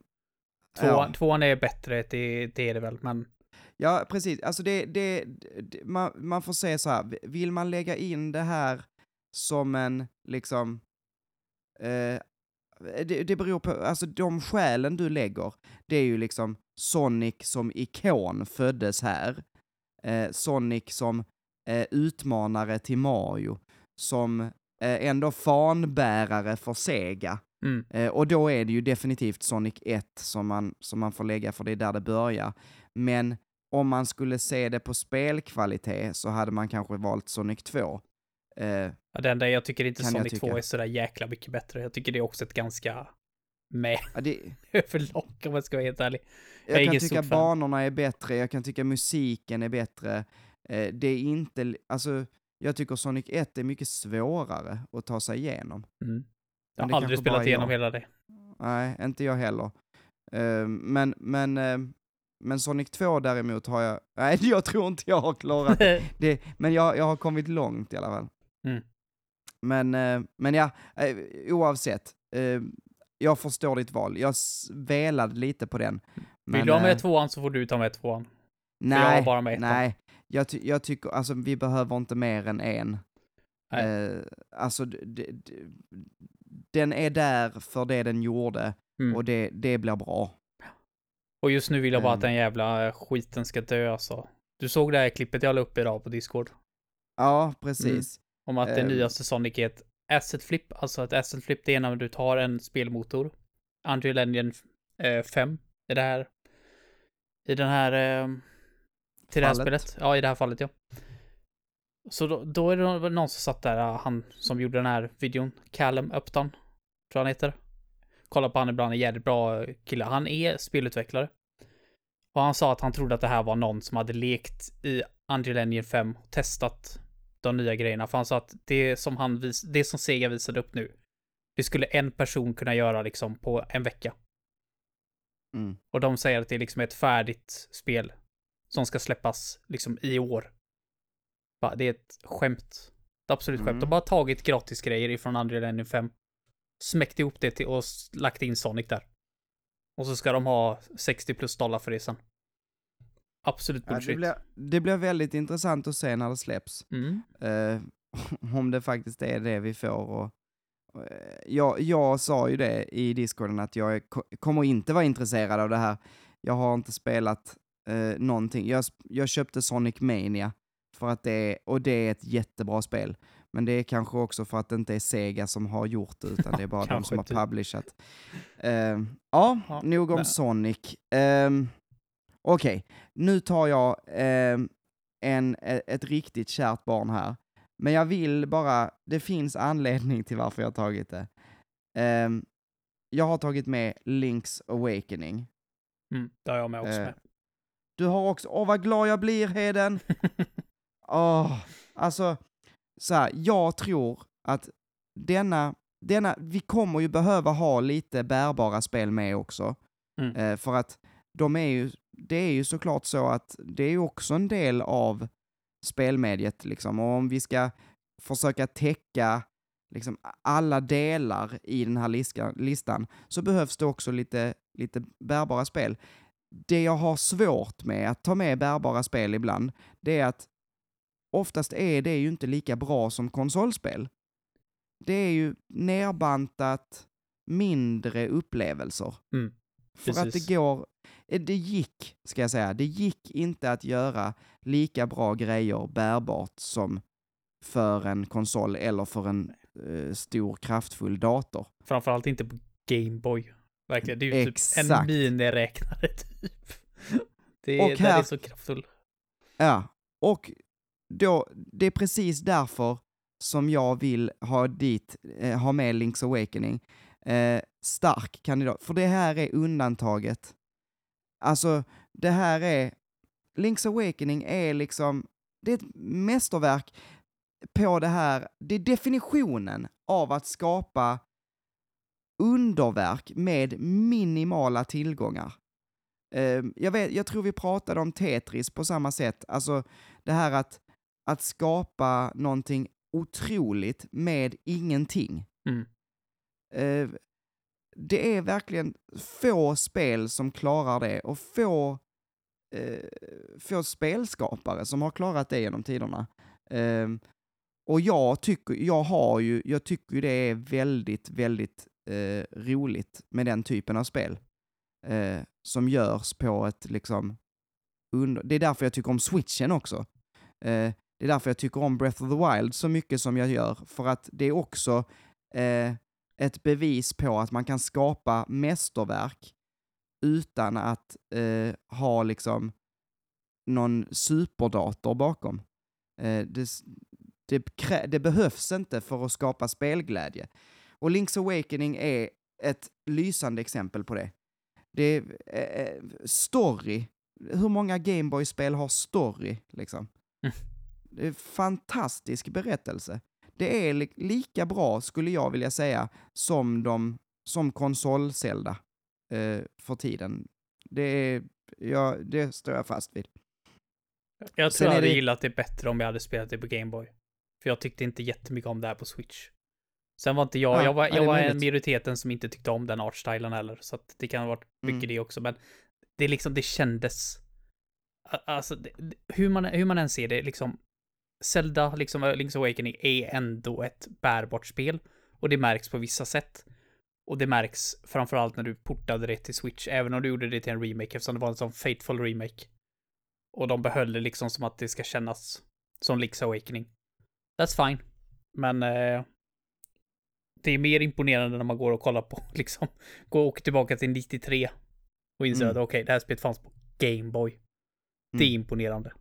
Tvåan, Ja. tvåan är bättre, det, det är det väl, men... Ja, precis. Alltså det, det, det man, man får säga så här, vill man lägga in det här som en, liksom, eh, det, det beror på, alltså de skälen du lägger, det är ju liksom Sonic som ikon föddes här, eh, Sonic som eh, utmanare till Mario, som ändå fanbärare för Sega. Mm. Eh, och då är det ju definitivt Sonic 1 som man, som man får lägga, för det är där det börjar. Men om man skulle se det på spelkvalitet så hade man kanske valt Sonic 2. Eh, Ja, det enda jag tycker inte Sonic 2 tycka. är sådär jäkla mycket bättre. Jag tycker det är också ett ganska med ja, det, [laughs] överlag om jag ska vara helt ärlig. Jag jag kan tycka fan. banorna är bättre, jag kan tycka musiken är bättre. Eh, det är inte, alltså, jag tycker Sonic 1 är mycket svårare att ta sig igenom. Mm. Jag det har aldrig spelat igenom jag. hela det. Nej, inte jag heller. Eh, men, men, eh, men Sonic 2 däremot har jag, [laughs] nej jag tror inte jag har klarat [laughs] det, men jag, jag har kommit långt i alla fall. Mm. Men, eh, men ja, eh, oavsett. Jag förstår ditt val. Jag velade lite på den. Vill du ha med tvåan så får du ta med tvåan. Nej, nej. Jag, ty- jag tycker, alltså vi behöver inte mer än en. Eh, alltså, den är där för det den gjorde Mm. och det, det blir bra. Och just nu vill jag bara att Ehm. den jävla eh, skiten ska dö alltså. Du såg det här klippet jag la upp idag på Discord? Ja, precis. Om att det Ehm. nyaste Sonic är ett asset flip. Alltså ett asset flip det är när du tar en spelmotor. Unreal Engine eh, 5 i det här. I den här. Till det här Fallet. spelet. Ja, i det här fallet ja. Så då, då är det någon som satt där, ah, han som gjorde den här videon. Callum Upton. Tror han heter. Kolla på han ibland, en jävligt bra kille. Han är spelutvecklare. Och han sa att han trodde att det här var någon som hade lekt i Unreal Engine 5 och testat de nya grejerna. För han sa att det som han vis det som Sega visade upp nu, det skulle en person kunna göra liksom på en vecka. Mm. Och de säger att det är liksom ett färdigt spel som ska släppas liksom i år. Bara, Det är ett skämt. Är absolut skämt. Mm. De har bara tagit gratis grejer ifrån Unreal Engine 5. Smäckt ihop det till och lagt in Sonic där. Och så ska de ha 60 plus dollar för det sen. Absolut Ja, det, bullshit. blir, det blir väldigt intressant att se när det släpps. Mm. Eh, [laughs] om det faktiskt är det vi får. Och, eh, jag, jag sa ju det i discorden att jag kommer inte vara intresserad av det här. Jag har inte spelat eh, någonting. Jag, jag köpte Sonic Mania för att det är, och det är ett jättebra spel. Men det är kanske också för att det inte är Sega som har gjort det, utan det är bara [laughs] de som har typ. publishat. Eh, ja, Ja, nog om men- Sonic. Um, Okej, nu tar jag ehm, en, e- ett riktigt kärt barn här. Men jag vill bara, det finns anledning till varför jag har tagit det. Ehm, jag har tagit med Link's Awakening. Mm. Det har jag med också Eh, med. Du har också, åh vad glad jag blir Heden! [laughs] åh, alltså, så här, jag tror att denna, denna, vi kommer ju behöva ha lite bärbara spel med också. Mm. Eh, för att de är ju, det är ju såklart så att det är ju också en del av spelmediet liksom. Och om vi ska försöka täcka liksom alla delar i den här liska, listan så behövs det också lite, lite bärbara spel. Det jag har svårt med att ta med bärbara spel ibland, det är att oftast är det ju inte lika bra som konsolspel. Det är ju nerbantat mindre upplevelser. Mm, För att det går, eh, det gick, ska jag säga, det gick inte att göra lika bra grejer bärbart som för en konsol eller för en eh, stor kraftfull dator. Framförallt inte på Gameboy. Verkligen, det är ju typ en Exakt. miniräknare [laughs] typ. Det är, Och här- är så kraftfull. Ja, och då, det är precis därför som jag vill ha dit, eh, ha med Link's Awakening. Eh, stark kandidat, för det här är undantaget. Alltså, det här är, Link's Awakening är liksom, det är ett mästerverk på det här, det är definitionen av att skapa underverk med minimala tillgångar. Eh, jag, vet, jag tror vi pratade om Tetris på samma sätt, alltså det här att, att skapa någonting otroligt med ingenting. Mm. Eh, det är verkligen få spel som klarar det och få, eh, få spelskapare som har klarat det genom tiderna. Eh, och jag tycker, jag har ju, jag tycker det är väldigt, väldigt eh, roligt med den typen av spel. Eh, som görs på ett liksom, under, det är därför jag tycker om switchen också. Eh, det är därför jag tycker om Breath of the Wild så mycket som jag gör, för att det är också eh, ett bevis på att man kan skapa mästerverk utan att eh, ha liksom någon superdator bakom. Eh, det, det, det behövs inte för att skapa spelglädje. Och Link's Awakening är ett lysande exempel på det. Det är eh, eh, story. Hur många Gameboy-spel har story, liksom? Mm. Det är fantastisk berättelse. Det är li- lika bra, skulle jag vilja säga, som, de, som konsol-Zelda eh, för tiden. Det, är, ja, det står jag fast vid. Jag Sen tror jag hade det- gillat det bättre om jag hade spelat det på Gameboy. För jag tyckte inte jättemycket om det här på Switch. Sen var inte jag, Ja, jag var, jag var en minoriteten som inte tyckte om den artstylen heller, så att det kan ha varit mycket Mm. det också, men det är liksom, det kändes... Alltså, det- hur, man, hur man än ser det, liksom, Zelda, liksom Link's Awakening, är ändå ett bärbart spel. Och det märks på vissa sätt. Och det märks framförallt när du portade det till Switch, även om du gjorde det till en remake, eftersom det var en sån fateful remake. Och de behöll det liksom som att det ska kännas som Link's Awakening. That's fine. Men eh, det är mer imponerande när man går och kollar på, [laughs] liksom, går och åker tillbaka till 93 och inser Mm. att okej, det här spelet fanns på Gameboy. Det är Mm. imponerande.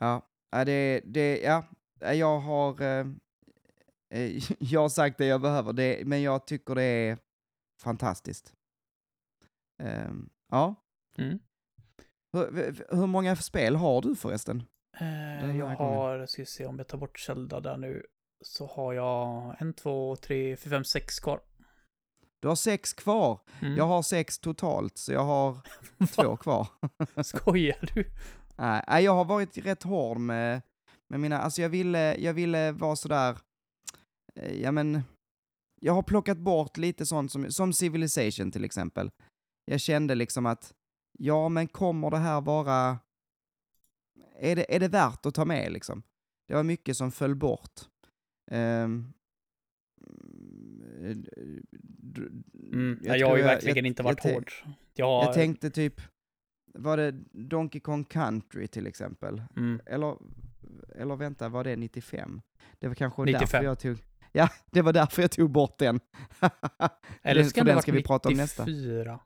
Ja, det, det, ja, jag har, eh, eh, [laughs] jag har sagt det jag behöver, det, men jag tycker det är fantastiskt. Ehm, ja. Mm. Hur, hur många spel har du förresten? Här jag gången. har, ska vi se om jag tar bort Zelda där nu, så har jag en, två, tre, fyra, fem, sex kvar. Du har sex kvar. Mm. Jag har sex totalt, så jag har [laughs] två kvar. [laughs] Skojar du? Nej, jag har varit rätt hård med, med mina, alltså jag ville, jag ville vara sådär, eh, ja men, jag har plockat bort lite sånt som, som Civilization till exempel. Jag kände liksom att, ja men kommer det här vara, är det, är det värt att ta med liksom? Det var mycket som föll bort. Ehm, d- Mm. jag Jag, har ju jag- verkligen jag- inte jag varit tän- hård. Jag, Jag tänkte typ, var det Donkey Kong Country till exempel? mm. Eller, eller vänta, var det 95? Det var kanske 95. därför jag tog... Ja, [laughs] det var därför jag tog bort den. [laughs] Eller ska det den ha ska varit vi prata om nästa. 94?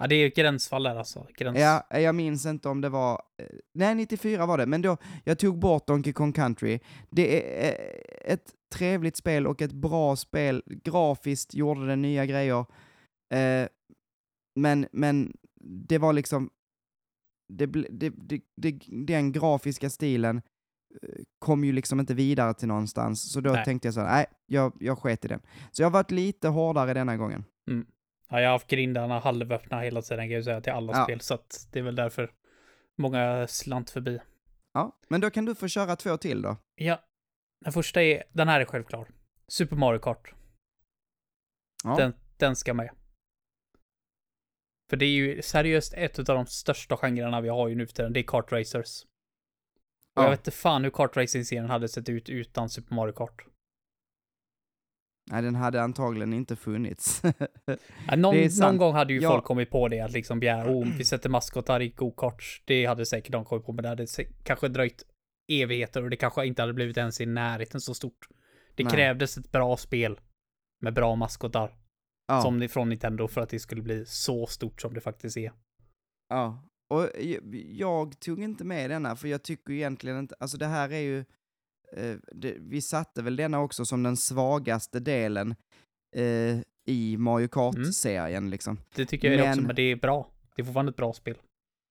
Ja, det är ett gränsfall där alltså. Gräns... Ja, jag minns inte om det var... eh, Nej, 94 var det, men då, jag tog bort Donkey Kong Country. Det är eh, ett trevligt spel och ett bra spel. Grafiskt gjorde det nya grejer. Eh, men, men det var liksom... det, det, det, det, den grafiska stilen kom ju liksom inte vidare till någonstans, så då Nej. tänkte jag så här, nej, jag, jag sket i den. Så jag har varit lite hårdare denna gången. Ja, jag har haft grindarna halvöppna hela tiden kan jag säga till alla Ja. spel, så att det är väl därför många slant förbi. Ja, men då kan du få köra två till då. Ja, den första är, den här är självklar. Super Mario Kart. Ja. Den, den ska med. För det är ju seriöst ett av de största genrerna vi har ju nu för tiden, det är kart racers. Och Ja. jag vet inte fan hur kartracing-serien hade sett ut utan Super Mario Kart. Nej, den hade antagligen inte funnits. [laughs] Ja, någon, någon gång hade ju Ja. folk kommit på det, att liksom begära, oh, vi sätter maskotar i go-karts. Det hade säkert de kommit på, men det hade kanske dröjt evigheter och det kanske inte hade blivit ens i närheten så stort. Det Nej. krävdes ett bra spel med bra maskotar, ja. som från Nintendo, för att det skulle bli så stort som det faktiskt är. Ja, och jag, jag tog inte med denna för jag tycker egentligen inte, alltså det här är ju, eh, det, vi satte väl denna också som den svagaste delen eh, i Mario Kart-serien liksom. Det tycker jag är också, Men- men det är bra. Det är fortfarande ett bra spel.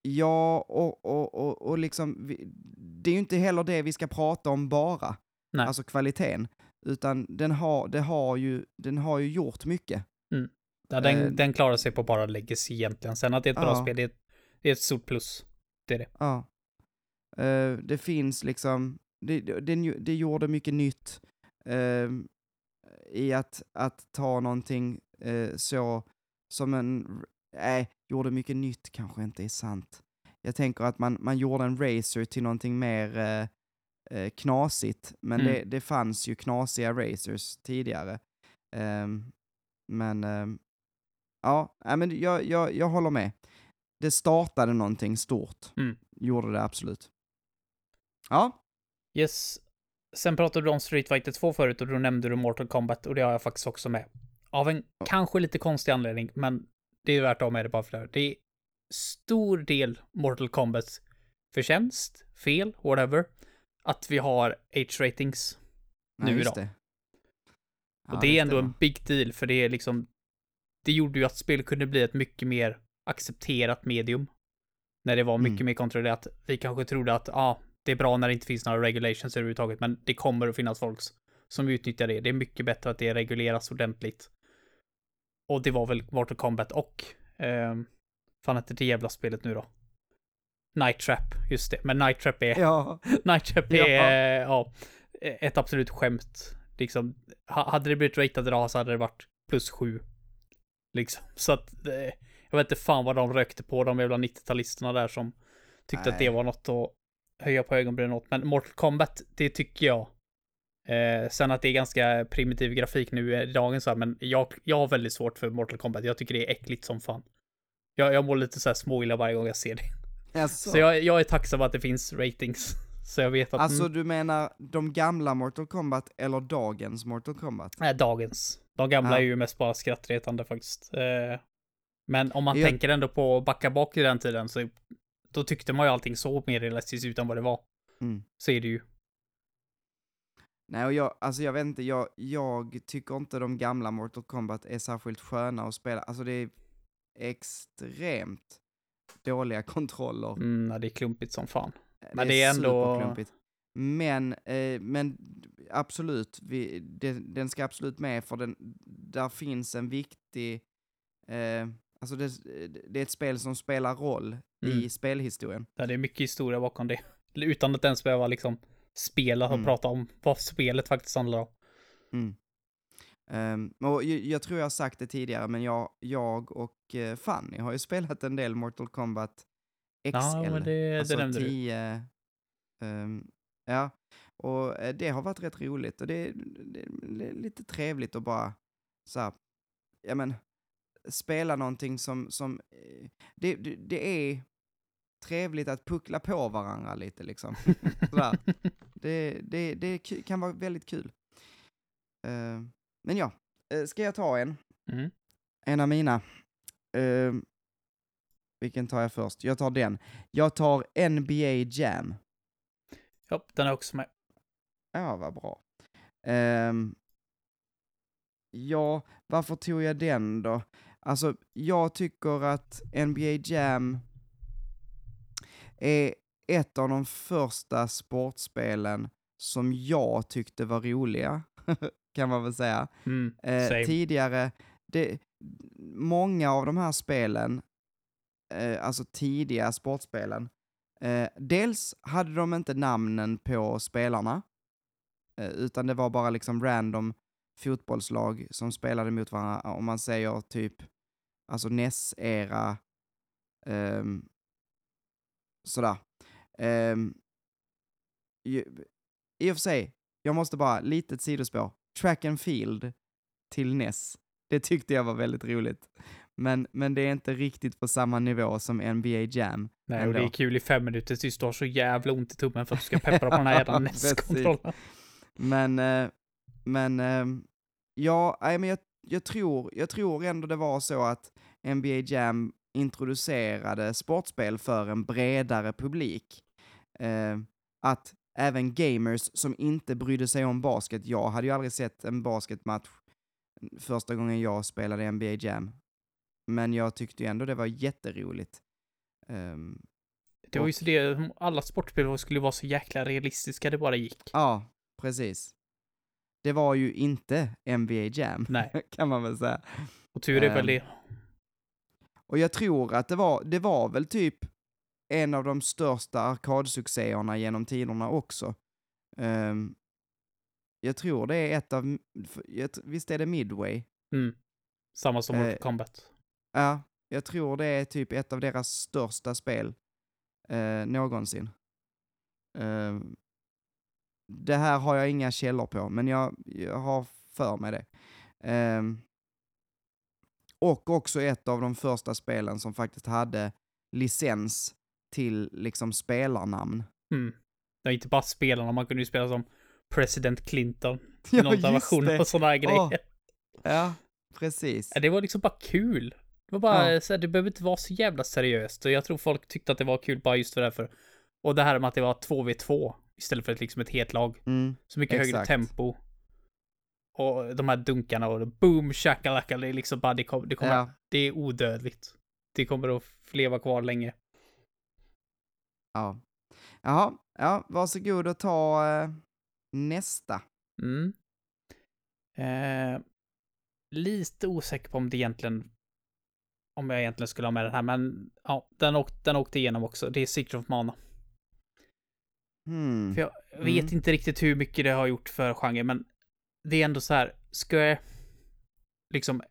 Ja, och, och, och, och liksom, vi, det är ju inte heller det vi ska prata om bara, Nej. alltså kvaliteten, utan den har, det har ju, den har ju gjort mycket. Ja, den, Eh, den klarar sig på bara legacy egentligen. Sen att det är ett bra Ja. spel, det är, det är ett stort plus. Det är det. Ja. Eh, det finns liksom, det, det, det gjorde mycket nytt eh, i att, att ta någonting eh, så som en, nej, gjorde mycket nytt kanske inte är sant. Jag tänker att man, man gjorde en racer till någonting mer eh, eh, knasigt, men Mm. det, det fanns ju knasiga racers tidigare. Ehm, men ehm, ja, men jag, jag, jag håller med. Det startade någonting stort. Mm. Gjorde det absolut. Ja, Yes. Sen pratade du om Street Fighter 2 förut och då nämnde du Mortal Kombat och det har jag faktiskt också med. Av en kanske lite konstig anledning, men det är värt att ha med det bara för det. Det är stor del Mortal Kombats förtjänst, fel, whatever, att vi har H-ratings nu idag. det. Ja, och det är ändå stämmer. en big deal, för det är liksom, det gjorde ju att spel kunde bli ett mycket mer accepterat medium. När det var mycket Mm. mer kontrollerat. Vi kanske trodde att, ja, ah, det är bra när det inte finns några regulations överhuvudtaget, men det kommer att finnas folk som utnyttjar det. Det är mycket bättre att det regleras ordentligt. Och det var väl Mortal Kombat och, eh, fan heter det jävla spelet nu då? Night Trap, just det. Men Night Trap är, Ja, [laughs] Night Trap är, Ja. ja. ett absolut skämt. Liksom, ha- hade det blivit ratat idag så hade det varit plus sju. Liksom, [laughs] så att, eh, jag vet inte fan vad de rökte på, de jävla 90-talisterna där som tyckte att det Nej. var något att höja på ögonbrynen åt. Men Mortal Kombat, det tycker jag. Eh, sen att det är ganska primitiv grafik nu i dagens här, men jag, jag har väldigt svårt för Mortal Kombat. Jag tycker det är äckligt som fan. Jag, jag mår lite så här småilla varje gång jag ser det. alltså, Så jag, jag är tacksam att det finns ratings. [laughs] Så jag vet att... alltså mm, du menar de gamla Mortal Kombat eller dagens Mortal Kombat? Nej, dagens. De gamla Ja. är ju mest bara skrattretande faktiskt. Eh, men om man Jag- tänker ändå på att backa bak i den tiden så då tyckte man ju allting så mer realistiskt ut än vad det var. Mm. Så är det ju. Nej, och jag, alltså jag vet inte, jag, jag tycker inte de gamla Mortal Kombat är särskilt sköna att spela. Alltså det är extremt dåliga [laughs] kontroller. Mm, nej, det är klumpigt som fan. Men det, det är ändå-. Men, eh, men absolut, vi, det, den ska absolut med för den, där finns en viktig, eh, alltså det, det är ett spel som spelar roll Mm. i spelhistorien. Ja, det är mycket historia bakom det. Utan att ens behöva liksom spela och Mm. prata om vad spelet faktiskt handlar om. Mm. Ehm, och jag, jag tror jag har sagt det tidigare, men jag, jag och eh, Fanny har ju [laughs] spelat en del Mortal Kombat XL. Ja, men det, alltså det nämnde du. 10, ehm, ja, och eh, det har varit rätt roligt och det, det, det är lite trevligt att bara så här, ja men, spela någonting som, som eh, det, det, det är trevligt att puckla på varandra lite liksom. [laughs] Det, det, det kan vara väldigt kul. Eh, men ja, uh, ska jag ta en? Mm. En av mina. Eh, vilken tar jag först? Jag tar den. Jag tar NBA Jam. Ja, den är också med. Ja, vad bra. Ehm, ja, varför tog jag den då? Alltså, jag tycker att NBA Jam... är ett av de första sportspelen som jag tyckte var roliga, [laughs] kan man väl säga. Mm, Eh, tidigare, det, många av de här spelen, eh, alltså tidiga sportspelen, eh, dels hade de inte namnen på spelarna, eh, utan det var bara liksom random fotbollslag som spelade mot varandra, om man säger typ, alltså NES-era, ehm, sådär. Um, i, I och för sig, jag måste bara, litet sidospår, track and field till NES, det tyckte jag var väldigt roligt. Men, men det är inte riktigt på samma nivå som NBA Jam. Nej, och det är ändå. kul i fem minuter tills du har så jävla ont i tummen för att du ska peppra på den här jävla. [laughs] NES-kontrollen. Men, eh, men, ehm, ja, nej, men jag, jag, tror, jag tror ändå det var så att NBA Jam introducerade sportspel för en bredare publik. Eh, att även gamers som inte brydde sig om basket, jag hade ju aldrig sett en basketmatch första gången jag spelade NBA Jam. Men jag tyckte ju ändå det var jätteroligt. Ehm, Det var ju så det, alla sportspel skulle vara så jäkla realistiska det bara gick. ja, precis. Det var ju inte NBA Jam, Nej. [laughs] kan man väl säga. Och tur är väl Ehm, det. Och jag tror att det var, det var väl typ en av de största arkadsuccéerna genom tiderna också. Ehm, jag tror det är ett av, visst är det Midway? Mm. Samma som eh, Mortal Kombat. Ja, jag tror det är typ ett av deras största spel eh, någonsin. Ehm, det här har jag inga källor på, men jag, jag har för mig det. Ehm, och också ett av de första spelen som faktiskt hade licens till liksom spelarnamn. Mm. Det var inte bara spelarna, man kunde ju spela som President Clinton. [laughs] Ja, I någon version det. och sådana här grejer. Åh. Ja, precis. Ja, Det var liksom bara kul. Det var bara Ja. så här, det behöver inte vara så jävla seriöst. Och jag tror folk tyckte att det var kul bara just för därför. Och det här med att det var 2v2 istället för ett, liksom ett helt lag. Mm, Så mycket högre Exakt. tempo. Och de här dunkarna och boom shakalaka, det är liksom bara, det, kom, det kommer, ja, det är odödligt. Det kommer att leva kvar länge. ja. Jaha, ja, varsågod och ta eh, nästa. Mm. Eh, lite osäker på om det egentligen om jag egentligen skulle ha med den här, men ja, den, åkt, den åkte igenom också. Det är Secret of Mana. Hmm. För jag vet Mm. inte riktigt hur mycket det har gjort för genren, men det är ändå så här, Square liksom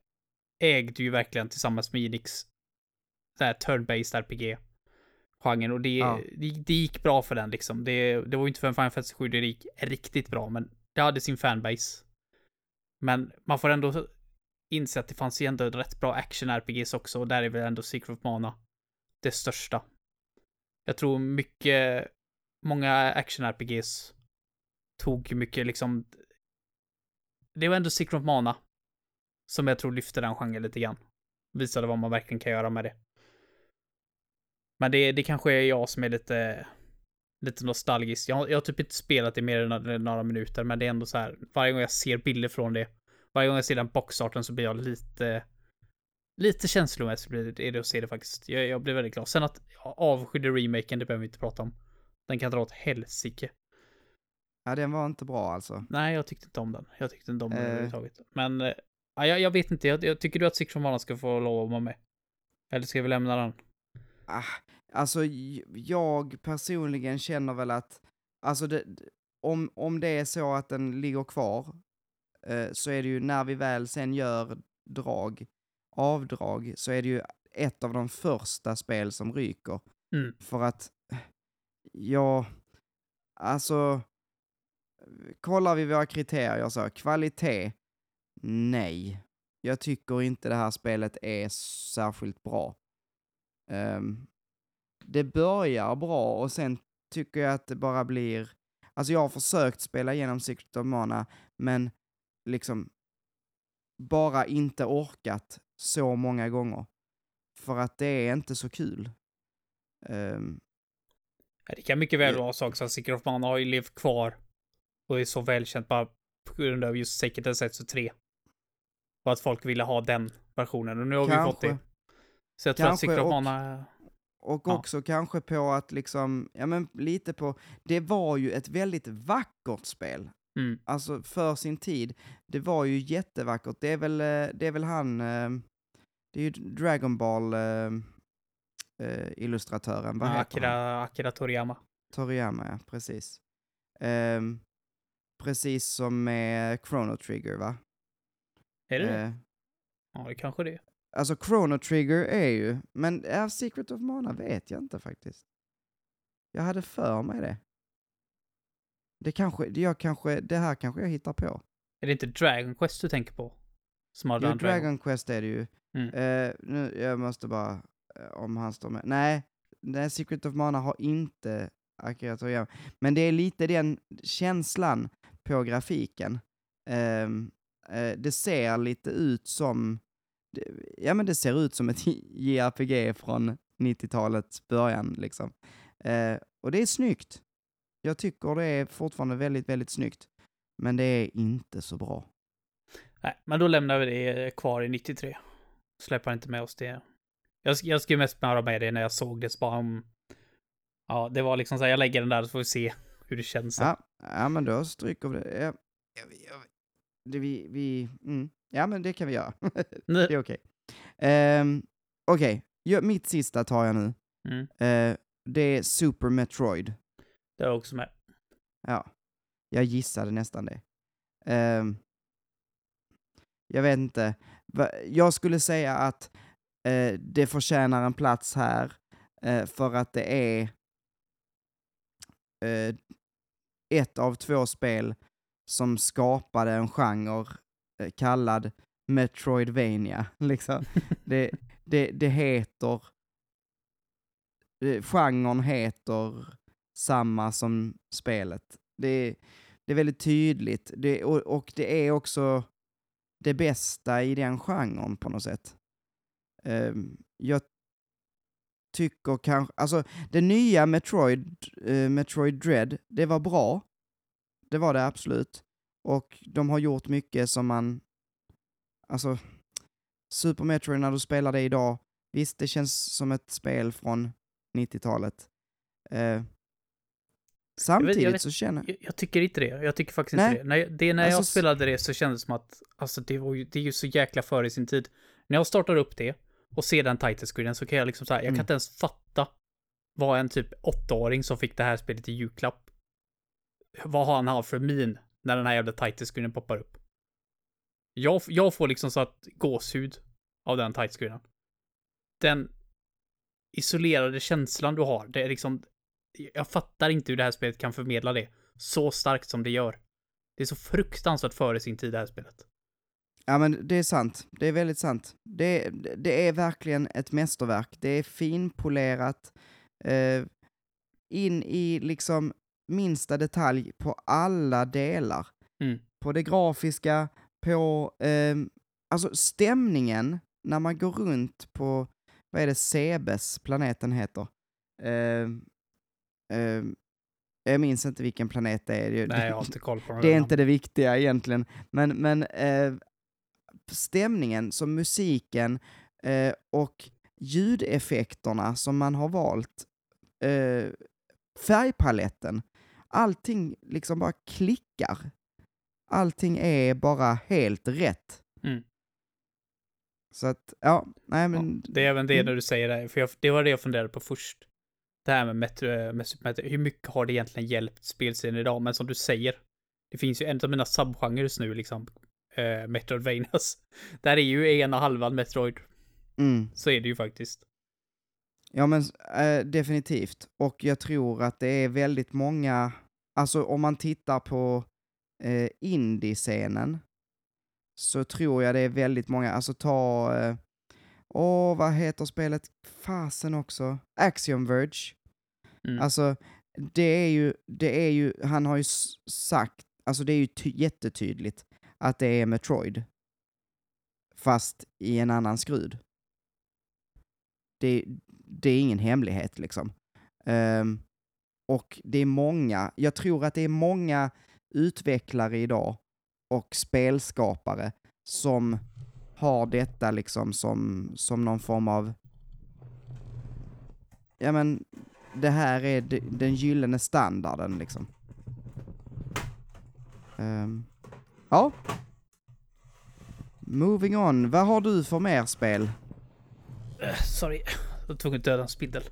ägde ju verkligen tillsammans med Enix så här turn-based RPG-genren och det, Ja. det, det gick bra för den liksom. Det, det var ju inte för en Final Fantasy 7 det gick riktigt bra, men det hade sin fanbase. Men man får ändå inse att det fanns ju ändå rätt bra action-RPGs också och där är väl ändå Secret of Mana det största. Jag tror mycket, många action-RPGs tog mycket liksom det var ändå Secret of Mana som jag tror lyfte den genren lite grann. Visade vad man verkligen kan göra med det. Men det, det kanske är jag som är lite, lite nostalgisk. Jag, har- jag har typ inte spelat det mer än några, några minuter, men det är ändå så här, varje gång jag ser bilder från det, varje gång jag ser den boxarten så blir jag lite, lite känslomässig blir det, är det att se det faktiskt. Jag, jag blir väldigt glad. Sen att jag avskydde remaken, det behöver vi inte prata om. Den kan dra åt helsike. Ja, den var inte bra alltså. Nej, jag tyckte inte om den. Jag tyckte inte om den Eh. överhuvudtaget. Men, eh, ja, jag, jag vet inte. Jag, jag tycker du att Six from Mana ska få lov att vara med? Eller ska vi lämna den? Ah, alltså, jag personligen känner väl att, alltså det, om, om det är så att den ligger kvar, eh, så är det ju när vi väl sen gör drag, avdrag, så är det ju ett av de första spel som ryker. Mm. För att, ja, alltså, kollar vi våra kriterier så, kvalitet, nej. Jag tycker inte det här spelet är särskilt bra. Ehm, det börjar bra och sen tycker jag att det bara blir, alltså jag har försökt spela igenom Secret of Mana, men liksom bara inte orkat så många gånger. För att det är inte så kul. Ja, Det kan mycket väl vara också att Secret of Mana har ju levt kvar och är så välkänt bara på grund av just Secret of Setsu 3. Och att folk ville ha den versionen och nu har vi fått Kanske. det. Så jag tror att Kanske, of och- och Ja. också kanske på att liksom, ja men lite på, det var ju ett väldigt vackert spel. Mm. Alltså för sin tid. Det var ju jättevackert. Det är väl, eh, det är väl han, eh, det är ju Dragon Ball eh, illustratören, vad Ja, heter han? Akira, Akira Toriyama. Toriyama, ja, precis. Ehm, precis som med Chrono Trigger, va? Är det det? Eh, Ja, det kanske det är. alltså Chrono Trigger är ju, men är Secret of Mana vet jag inte faktiskt. Jag hade för mig det. Det kanske, det, jag kanske, det här kanske jag hittar på. Är det inte Dragon Quest du tänker på? Som har Jo, den Dragon Quest är det ju. Mm. Eh, nu, jag måste bara, eh, om han står med. Nej, nej, Secret of Mana har inte Akira Men det är lite den känslan på grafiken. Um, uh, det ser lite ut som, det, ja men det ser ut som ett [laughs] JRPG från 90-talets början liksom. Uh, och det är snyggt. Jag tycker det är fortfarande väldigt, väldigt snyggt. Men det är inte så bra. Nej, men då lämnar vi det eh, kvar i 93. Släpper inte med oss det. Jag, jag skrev mest bara med det när jag såg det, så bara om... Ja, det var liksom så här, jag lägger den där så får vi se hur det känns. Ja, ja men då stryker vi det. Ja, det vi, vi, mm. ja men det kan vi göra. [laughs] Det är okej. Ehm, Okej, ja, mitt sista tar jag nu. Mm, Eh, det är Super Metroid. det är också med. Ja, jag gissade nästan det. Ehm, jag vet inte. Jag skulle säga att eh, det förtjänar en plats här eh, för att det är ett av två spel som skapade en genre eh, kallad Metroidvania. [laughs] Liksom. [laughs] det, det, det heter... Eh, genren heter samma som spelet. Det, det är väldigt tydligt. Det, och, och det är också det bästa i den genren på något sätt. Ehm, jag tycker kanske, alltså det nya Metroid, eh, Metroid Dread, det var bra. Det var det absolut. Och de har gjort mycket som man, alltså Super Metroid när du spelar det idag, visst det känns som ett spel från 90-talet. Eh, samtidigt vet- så känner Jag, jag tycker inte det. Jag tycker faktiskt Nej. inte det. När, jag- det. när jag Alltså, s- spelade det så kändes det som att, alltså det var ju, det är ju så jäkla före sin tid. När jag startar upp det och ser den title screenen så kan jag liksom så här, jag Mm. kan inte ens fatta vad en typ åttaåring som fick det här spelet i julklapp, vad har han har för min när den här jävla title screenen poppar upp. Jag, jag får liksom så att gåshud av den title screenen. Den isolerade känslan du har, det är liksom, jag fattar inte hur det här spelet kan förmedla det så starkt som det gör. Det är så fruktansvärt före sin tid det här spelet. Ja men det är sant, det är väldigt sant. Det, det är verkligen ett mästerverk, det är finpolerat, eh, in i liksom minsta detalj på alla delar. Mm. På det grafiska, på, eh, alltså stämningen när man går runt på, vad är det Sebes planeten heter? Eh, eh, jag minns inte vilken planet det är. Det- Nej, jag har inte koll på det är inte det viktiga egentligen. Men, men eh, stämningen, som musiken eh, och ljudeffekterna som man har valt, eh, färgpaletten, allting liksom bara klickar. Allting är bara helt rätt. Mm. Så att, ja, nej Ja, men... det är även det Mm. när du säger det, för jag, det var det jag funderade på först. Det här med, metro, med Super hur mycket har det egentligen hjälpt spelserien idag? Men som du säger, det finns ju en av mina subgenrer just nu, liksom, eh, Metroidvanias. [laughs] Där är ju ena halvan Metroid, Mm. så är det ju faktiskt. Ja men eh, definitivt. Och jag tror att det är väldigt många, alltså om man tittar på eh, indie-scenen, så tror jag det är väldigt många, alltså ta, eh, åh vad heter spelet, fasen också, Axiom Verge. Mm. Alltså det är ju, det är ju, han har ju sagt, alltså det är ju ty- jättetydligt att det är Metroid. Fast i en annan skrud. Det, det är ingen hemlighet liksom. Um, och det är många, jag tror att det är många utvecklare idag och spelskapare som har detta liksom som, som någon form av ja men, det här är den gyllene standarden liksom. Um, ja. Moving on, vad har du för mer spel? Eh, sorry, jag tvungen att döda en spindel.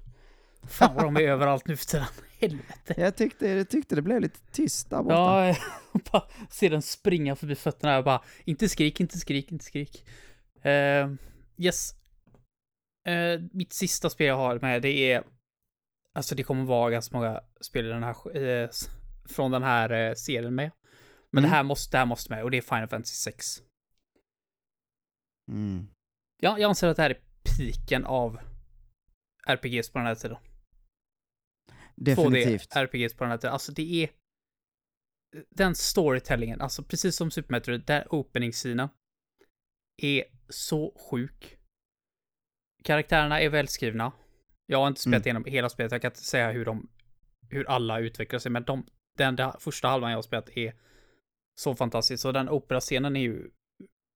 Fan vad de är [laughs] överallt nu för tiden. [laughs] Helvete. Jag tyckte, jag tyckte det blev lite tyst där borta. Ja, jag [laughs] bara ser den springa förbi fötterna. Jag bara, inte skrik, inte skrik, inte skrik. Uh, yes. Uh, mitt sista spel jag har med, det är... Alltså det kommer vara ganska många spel i den här, uh, från den här serien med. Men Mm. det, här måste, det här måste med och det är Final Fantasy 6. Mm. Jag, jag anser att det här är piken av RPGs på den här tiden. Definitivt. 2D RPGs på den här tiden. Alltså det är den storytellingen, alltså precis som Super Metroid, där openingsscenen är så sjuk. Karaktärerna är välskrivna. Jag har inte spelat Mm. igenom hela spelet, jag kan inte säga hur de, hur alla utvecklar sig, men de, den där första halvan jag har spelat är så fantastisk. Och den operascenen är ju,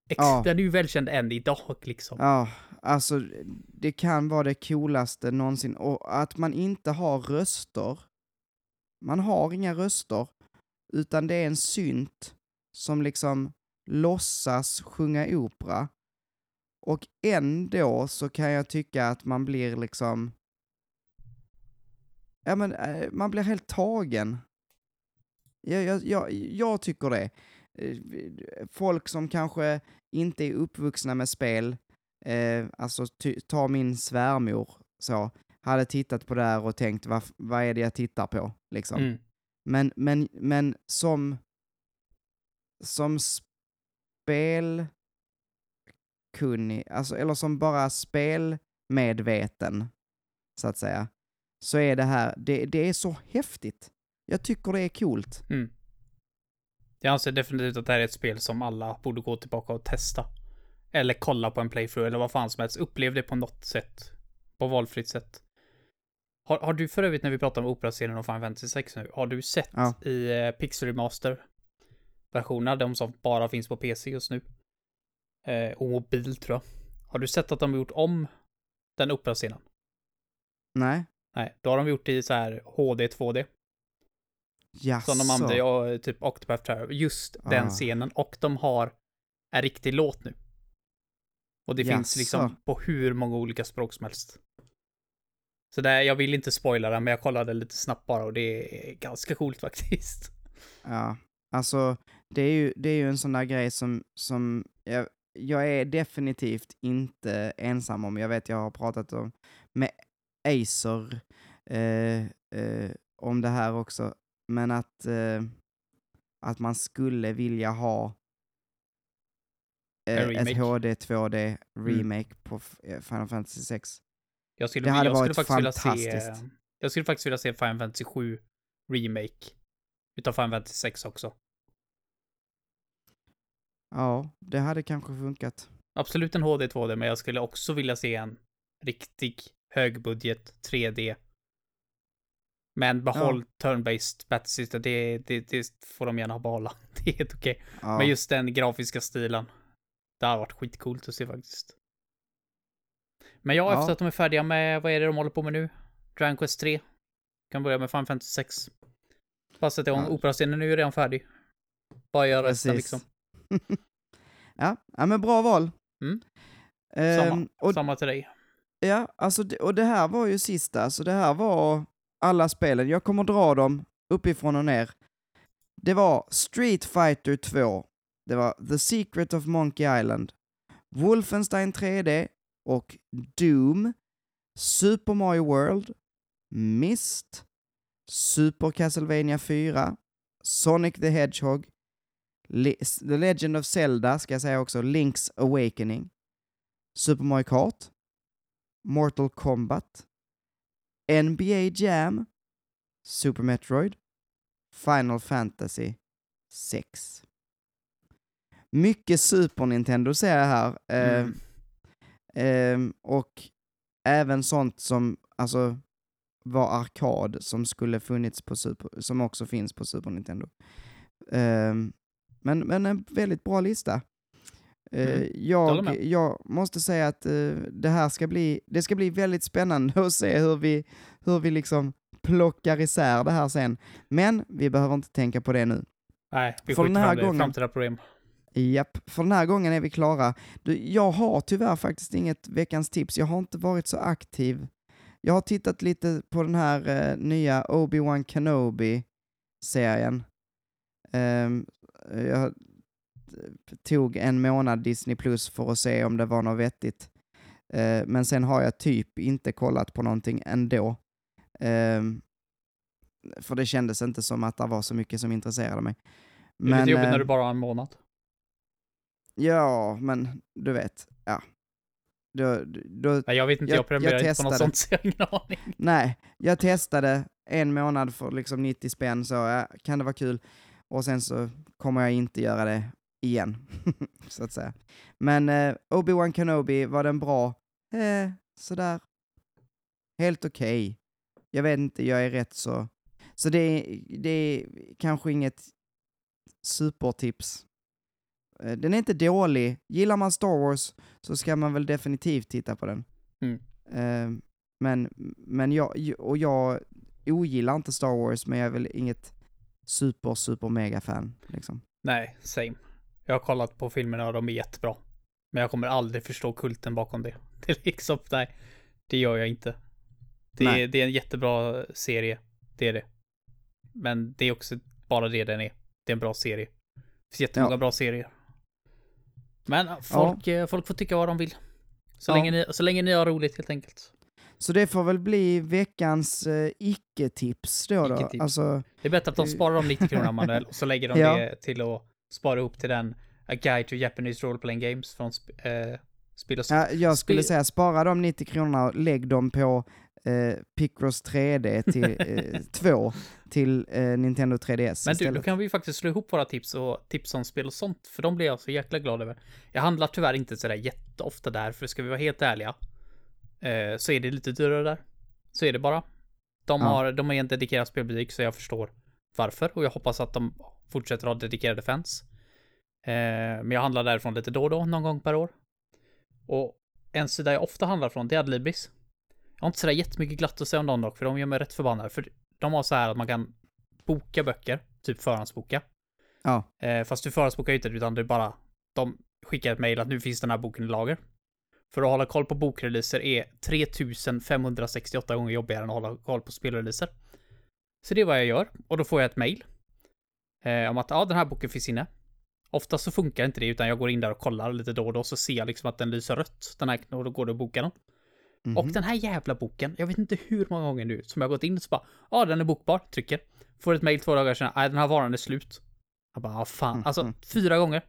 ex, Ja. den är ju välkänd än idag liksom. Ja, alltså det kan vara det coolaste någonsin. Och att man inte har röster. Man har inga röster. Utan det är en synt som liksom låtsas sjunga opera. Och ändå så kan jag tycka att man blir liksom... Ja men, eh, man blir helt tagen. Jag, jag, jag, tycker det. Eh, Folk som kanske inte är uppvuxna med spel, eh, alltså ty, ta min svärmor så, hade tittat på det här och tänkt vad, vad är det jag tittar på liksom. Mm. Men, men, men som, som spelkunnig, alltså, eller som bara spelmedveten, så att säga, så är det här, det, det är så häftigt. Jag tycker det är coolt. Mm. Jag anser definitivt att det här är ett spel som alla borde gå tillbaka och testa. Eller kolla på en playthrough eller vad fan som helst. Upplev det på något sätt. På valfritt sätt. Har, har du för övrigt när vi pratar om Opera-serien och Final Fantasy 6 nu, har du sett Ja. i eh, Pixel Remaster versionerna, de som bara finns på PC just nu? Eh, och mobil tror jag. Har du sett att de har gjort om den Opera-scenen? Nej? Nej, då har de gjort det i så här HD 2D. Jaså? Som de använder, ja, typ Octopath Traveler. Just den Ah. scenen. Och de har en riktig låt nu. Och det finns Jaså. liksom på hur många olika språk som helst. Så där, jag vill inte spoila den, men jag kollade lite snabbt bara och det är ganska coolt [laughs] faktiskt. Ja, alltså det är ju, det är ju en sån där grej som, som jag, jag är definitivt inte ensam om. Jag vet jag har pratat om, med Acer eh, eh, om det här också, men att, eh, att man skulle vilja ha eh, ett. HD 2D remake på F- eh, Final Fantasy 6. Jag skulle, Det hade jag skulle varit faktiskt vilja se... fantastiskt. Jag skulle faktiskt vilja se Final Fantasy 7 Remake. Utav Final Fantasy 6 också. Ja, det hade kanske funkat. Absolut en HD 2D, men jag skulle också vilja se en riktig högbudget 3D. Men behåll turn-based battle det, det, det får de gärna behålla. [laughs] Det är helt okej. Ja. Men just den grafiska stilen. Det har varit skitcoolt att se faktiskt. Men ja, Ja. efter att de är färdiga med, vad är det de håller på med nu? Dragon Quest 3. Kan börja med Final Fantasy 6. Bara sätta igång Ja. operascenen nu är redan färdig. Bara göra resten liksom. [laughs] ja, ja, men bra val. Mm. Ehm, Samma, och samma till dig. Ja, alltså, och det här var ju sista, så det här var alla spelen. Jag kommer dra dem uppifrån och ner. Det var Street Fighter 2, det var The Secret of Monkey Island, Wolfenstein 3D och Doom, Super Mario World, Mist, Super Castlevania 4, Sonic the Hedgehog, Le- The Legend of Zelda, ska jag säga också, Link's Awakening, Super Mario Kart, Mortal Kombat, NBA Jam, Super Metroid, Final Fantasy 6. Mycket Super Nintendo ser jag här. Eh, Mm. ehm, och även sånt som alltså var arkad som skulle funnits på Super, som också finns på Super Nintendo. Ehm, men, men en väldigt bra lista. Eh, Mm. Jag håller jag, jag måste säga att eh, det här ska bli, det ska bli väldigt spännande att se hur vi, hur vi liksom plockar isär det här sen. Men vi behöver inte tänka på det nu. Nej, vi För den här fram gången- framtida problem. Japp, för den här gången är vi klara. Du, jag har tyvärr faktiskt inget veckans tips. Jag har inte varit så aktiv. Jag har tittat lite på den här eh, nya Obi-Wan Kenobi-serien. Ehm, jag eh, tog en månad Disney Plus för att se om det var något vettigt. Eh, men sen har jag typ inte kollat på någonting ändå. Ehm, för det kändes inte som att det var så mycket som intresserade mig. Det är lite jobbigt eh, när du bara har en månad. Ja, men du vet, ja. Då, då, Nej, jag vet inte, jag- jag, prenumererar inte på något sånt så jag har ingen aning. nej, jag testade en månad för liksom 90 spänn, så ja, kan det vara kul. Och sen så kommer jag inte göra det igen, [laughs] så att säga. Men eh, Obi-Wan Kenobi, var den bra? Eh, sådär. Helt okej. Jag vet inte, jag är rätt så... Så det är, det är kanske inget supertips. Eh, Den är inte dålig. Gillar man Star Wars så ska man väl definitivt titta på den. Mm. Eh, Men, men jag, och jag ogillar inte Star Wars, men jag är väl inget super, super mega fan liksom. Nej, same. Jag har kollat på filmerna och de är jättebra. Men jag kommer aldrig förstå kulten bakom det. [laughs] Det är liksom, nej. Det gör jag inte. Det är, det är en jättebra serie. Det är det. Men det är också bara det den är. Det är en bra serie. Det finns jättemånga Ja. bra serier. Men folk, eh, folk får tycka vad de vill. Så, Ja. länge ni, så länge ni har roligt helt enkelt. Så det får väl bli veckans eh, icke-tips då. då. Icke-tips. Alltså, Det är bättre att de sparar de 90 kronorna [laughs] Manuel och så lägger de Ja. det till att spara ihop till den A Guide to Japanese Role Playing Games från sp- eh, Spill ja, jag skulle Spel- säga spara de 90 kronorna och lägg dem på eh, Picross 3D till, eh, [laughs] 2 till eh, Nintendo 3DS Men du, då istället. kan vi faktiskt slå ihop våra tips och tips om spel och sånt, för de blir jag så jäkla glad över. Jag handlar tyvärr inte sådär jätteofta där, för ska vi vara helt ärliga, eh, så är det lite dyrare där. Så är det bara. De Ja. har, de är en dedikerad spelbutik, så jag förstår varför, och jag hoppas att de fortsätter ha dedikerade fans. Eh, men jag handlar därifrån lite då och då, någon gång per år. Och en sida jag ofta handlar från, det är Adlibris. Jag har inte sådär jättemycket glatt att säga om dem dock, för de gör mig rätt förbannad. För de har så här att man kan boka böcker, typ förhandsboka. Ja, Eh, fast du förhandsbokar ju inte, utan det är bara, de skickar ett mejl att nu finns den här boken i lager. För att hålla koll på bokreleaser är 3568 gånger jobbigare än att hålla koll på spelreleaser. Så det är vad jag gör, och då får jag ett mejl. Eh, om att, ja, den här boken finns inne. Ofta så funkar inte det, utan jag går in där och kollar lite då och då, så ser jag liksom att den lyser rött, den här, och då går det att boka den. mhm. Och den här jävla boken, jag vet inte hur många gånger nu som jag har gått in och så bara, ja den är bokbar, trycker. Får ett mail två dagar senare, nej den här varan är slut. Jag bara, ah, fan, Mm, alltså mm. fyra gånger.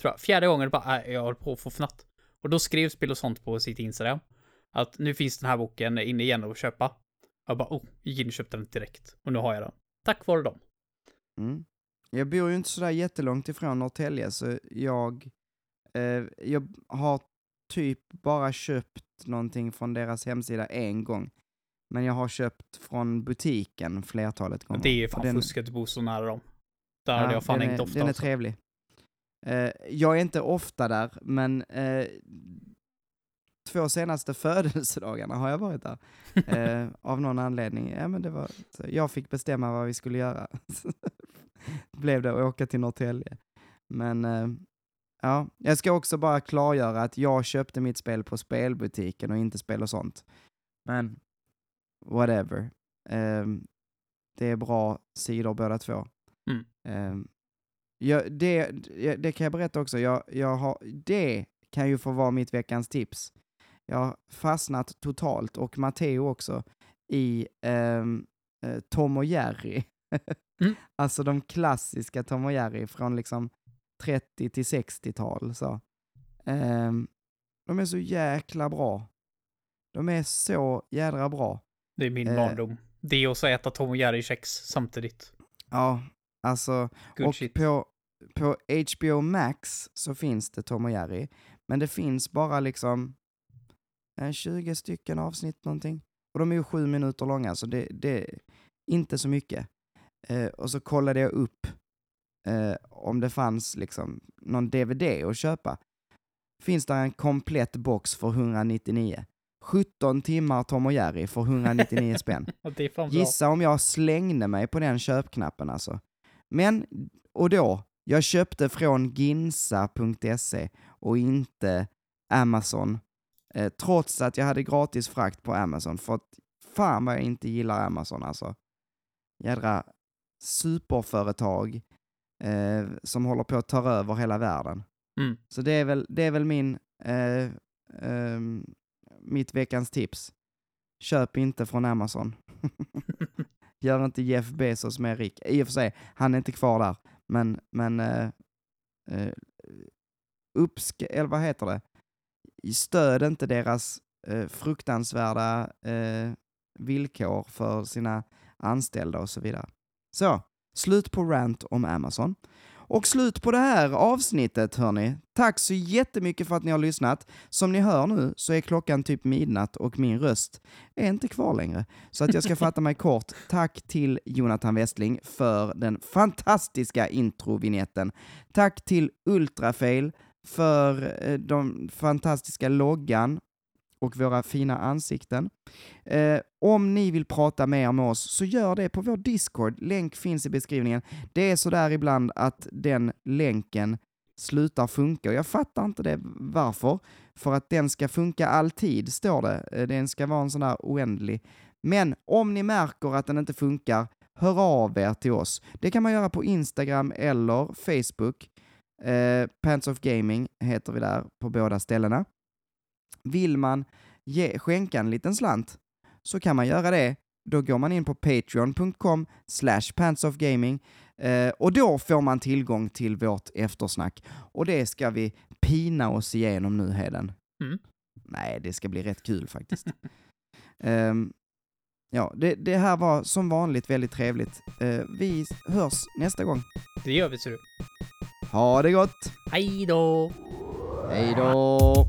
Tror jag. Fjärde gången bara, nej jag håller på att få fnatt. Och då skrev Spill och sånt på sitt Instagram. Att nu finns den här boken inne igen och köpa. Jag bara, oh, gick in och köpte den direkt. Och nu har jag den. Tack vare dem. Mm. Jag bor ju inte sådär jättelångt ifrån Norrtälje, så jag, eh, jag har typ bara köpt någonting från deras hemsida en gång. Men jag har köpt från butiken flertalet gånger. Det är Och fan den- fusk att bor så nära dem. Där ja, hade jag fan hängt är, ofta Den är också. trevlig. Eh, jag är inte ofta där, men eh, två senaste [laughs] födelsedagarna har jag varit där. [laughs] Eh, av någon anledning. Ja, men det var, jag fick bestämma vad vi skulle göra. [laughs] Blev det att åka till Norrtälje. Men eh, ja, jag ska också bara klargöra att jag köpte mitt spel på spelbutiken och inte spel och sånt. Men whatever. Eh, det är bra sidor båda två. Mm. Eh, jag, det, det det kan jag berätta också. Jag, jag har, det kan ju få vara mitt veckans tips. Jag har fastnat totalt, och Matteo också, i ehm, eh, Tom och Jerry. Mm. [laughs] Alltså de klassiska Tom och Jerry från liksom 30 till 60-tal. Så. Ehm, de är så jäkla bra. De är så jädra bra. Det är min Eh. barndom. Det är också äta Tom och Jerry kex samtidigt. Ja, alltså Good och shit. på, på HBO Max så finns det Tom och Jerry, men det finns bara liksom eh, 20 stycken avsnitt någonting. Och de är ju sju minuter långa, så det, det är inte så mycket. Eh, och så kollade jag upp eh, om det fanns liksom någon DVD att köpa. finns det en komplett box för 199. 17 timmar Tom och Jerry för 199 spänn. [laughs] Gissa om jag slängde mig på den köpknappen alltså. Men, och då, jag köpte från ginsa.se och inte Amazon. Eh, trots att jag hade gratis frakt på Amazon, för att fan vad jag inte gillar Amazon alltså. Jädra superföretag eh, som håller på att ta över hela världen. Mm. Så det är väl, det är väl min, eh, ehm, mitt veckans tips. Köp inte från Amazon. [laughs] Gör inte Jeff Bezos mer rik. I och för sig, han är inte kvar där. Men, men eh, eh, uppsk- eller vad heter det? Stöd inte deras eh, fruktansvärda eh, villkor för sina anställda och så vidare. Så, slut på rant om Amazon. Och slut på det här avsnittet hörni. Tack så jättemycket för att ni har lyssnat. Som ni hör nu så är klockan typ midnatt och min röst är inte kvar längre. Så att jag ska [laughs] fatta mig kort. Tack till Jonathan Westling för den fantastiska introvinjetten. Tack till Ultrafail för den de fantastiska loggan och våra fina ansikten. Eh, om ni vill prata mer med oss så gör det på vår Discord. Länk finns i beskrivningen. Det är så där ibland att den länken slutar funka och jag fattar inte det varför. För att den ska funka alltid, står det. Eh, den ska vara en sån där oändlig. Men om ni märker att den inte funkar, hör av er till oss. Det kan man göra på Instagram eller Facebook. Eh, Pants of Gaming heter vi där på båda ställena. Vill man ge, skänka en liten slant så kan man göra det. Då går man in på patreon.com slash pantsofgaming eh, och då får man tillgång till vårt eftersnack. Och det ska vi pina oss igenom nu, Heden. Mm. Nej, det ska bli rätt kul faktiskt. [laughs] Ehm, ja, det, det här var som vanligt väldigt trevligt. Eh, vi hörs nästa gång. Det gör vi, ser du. Ha det gott! Hej då! Hej då!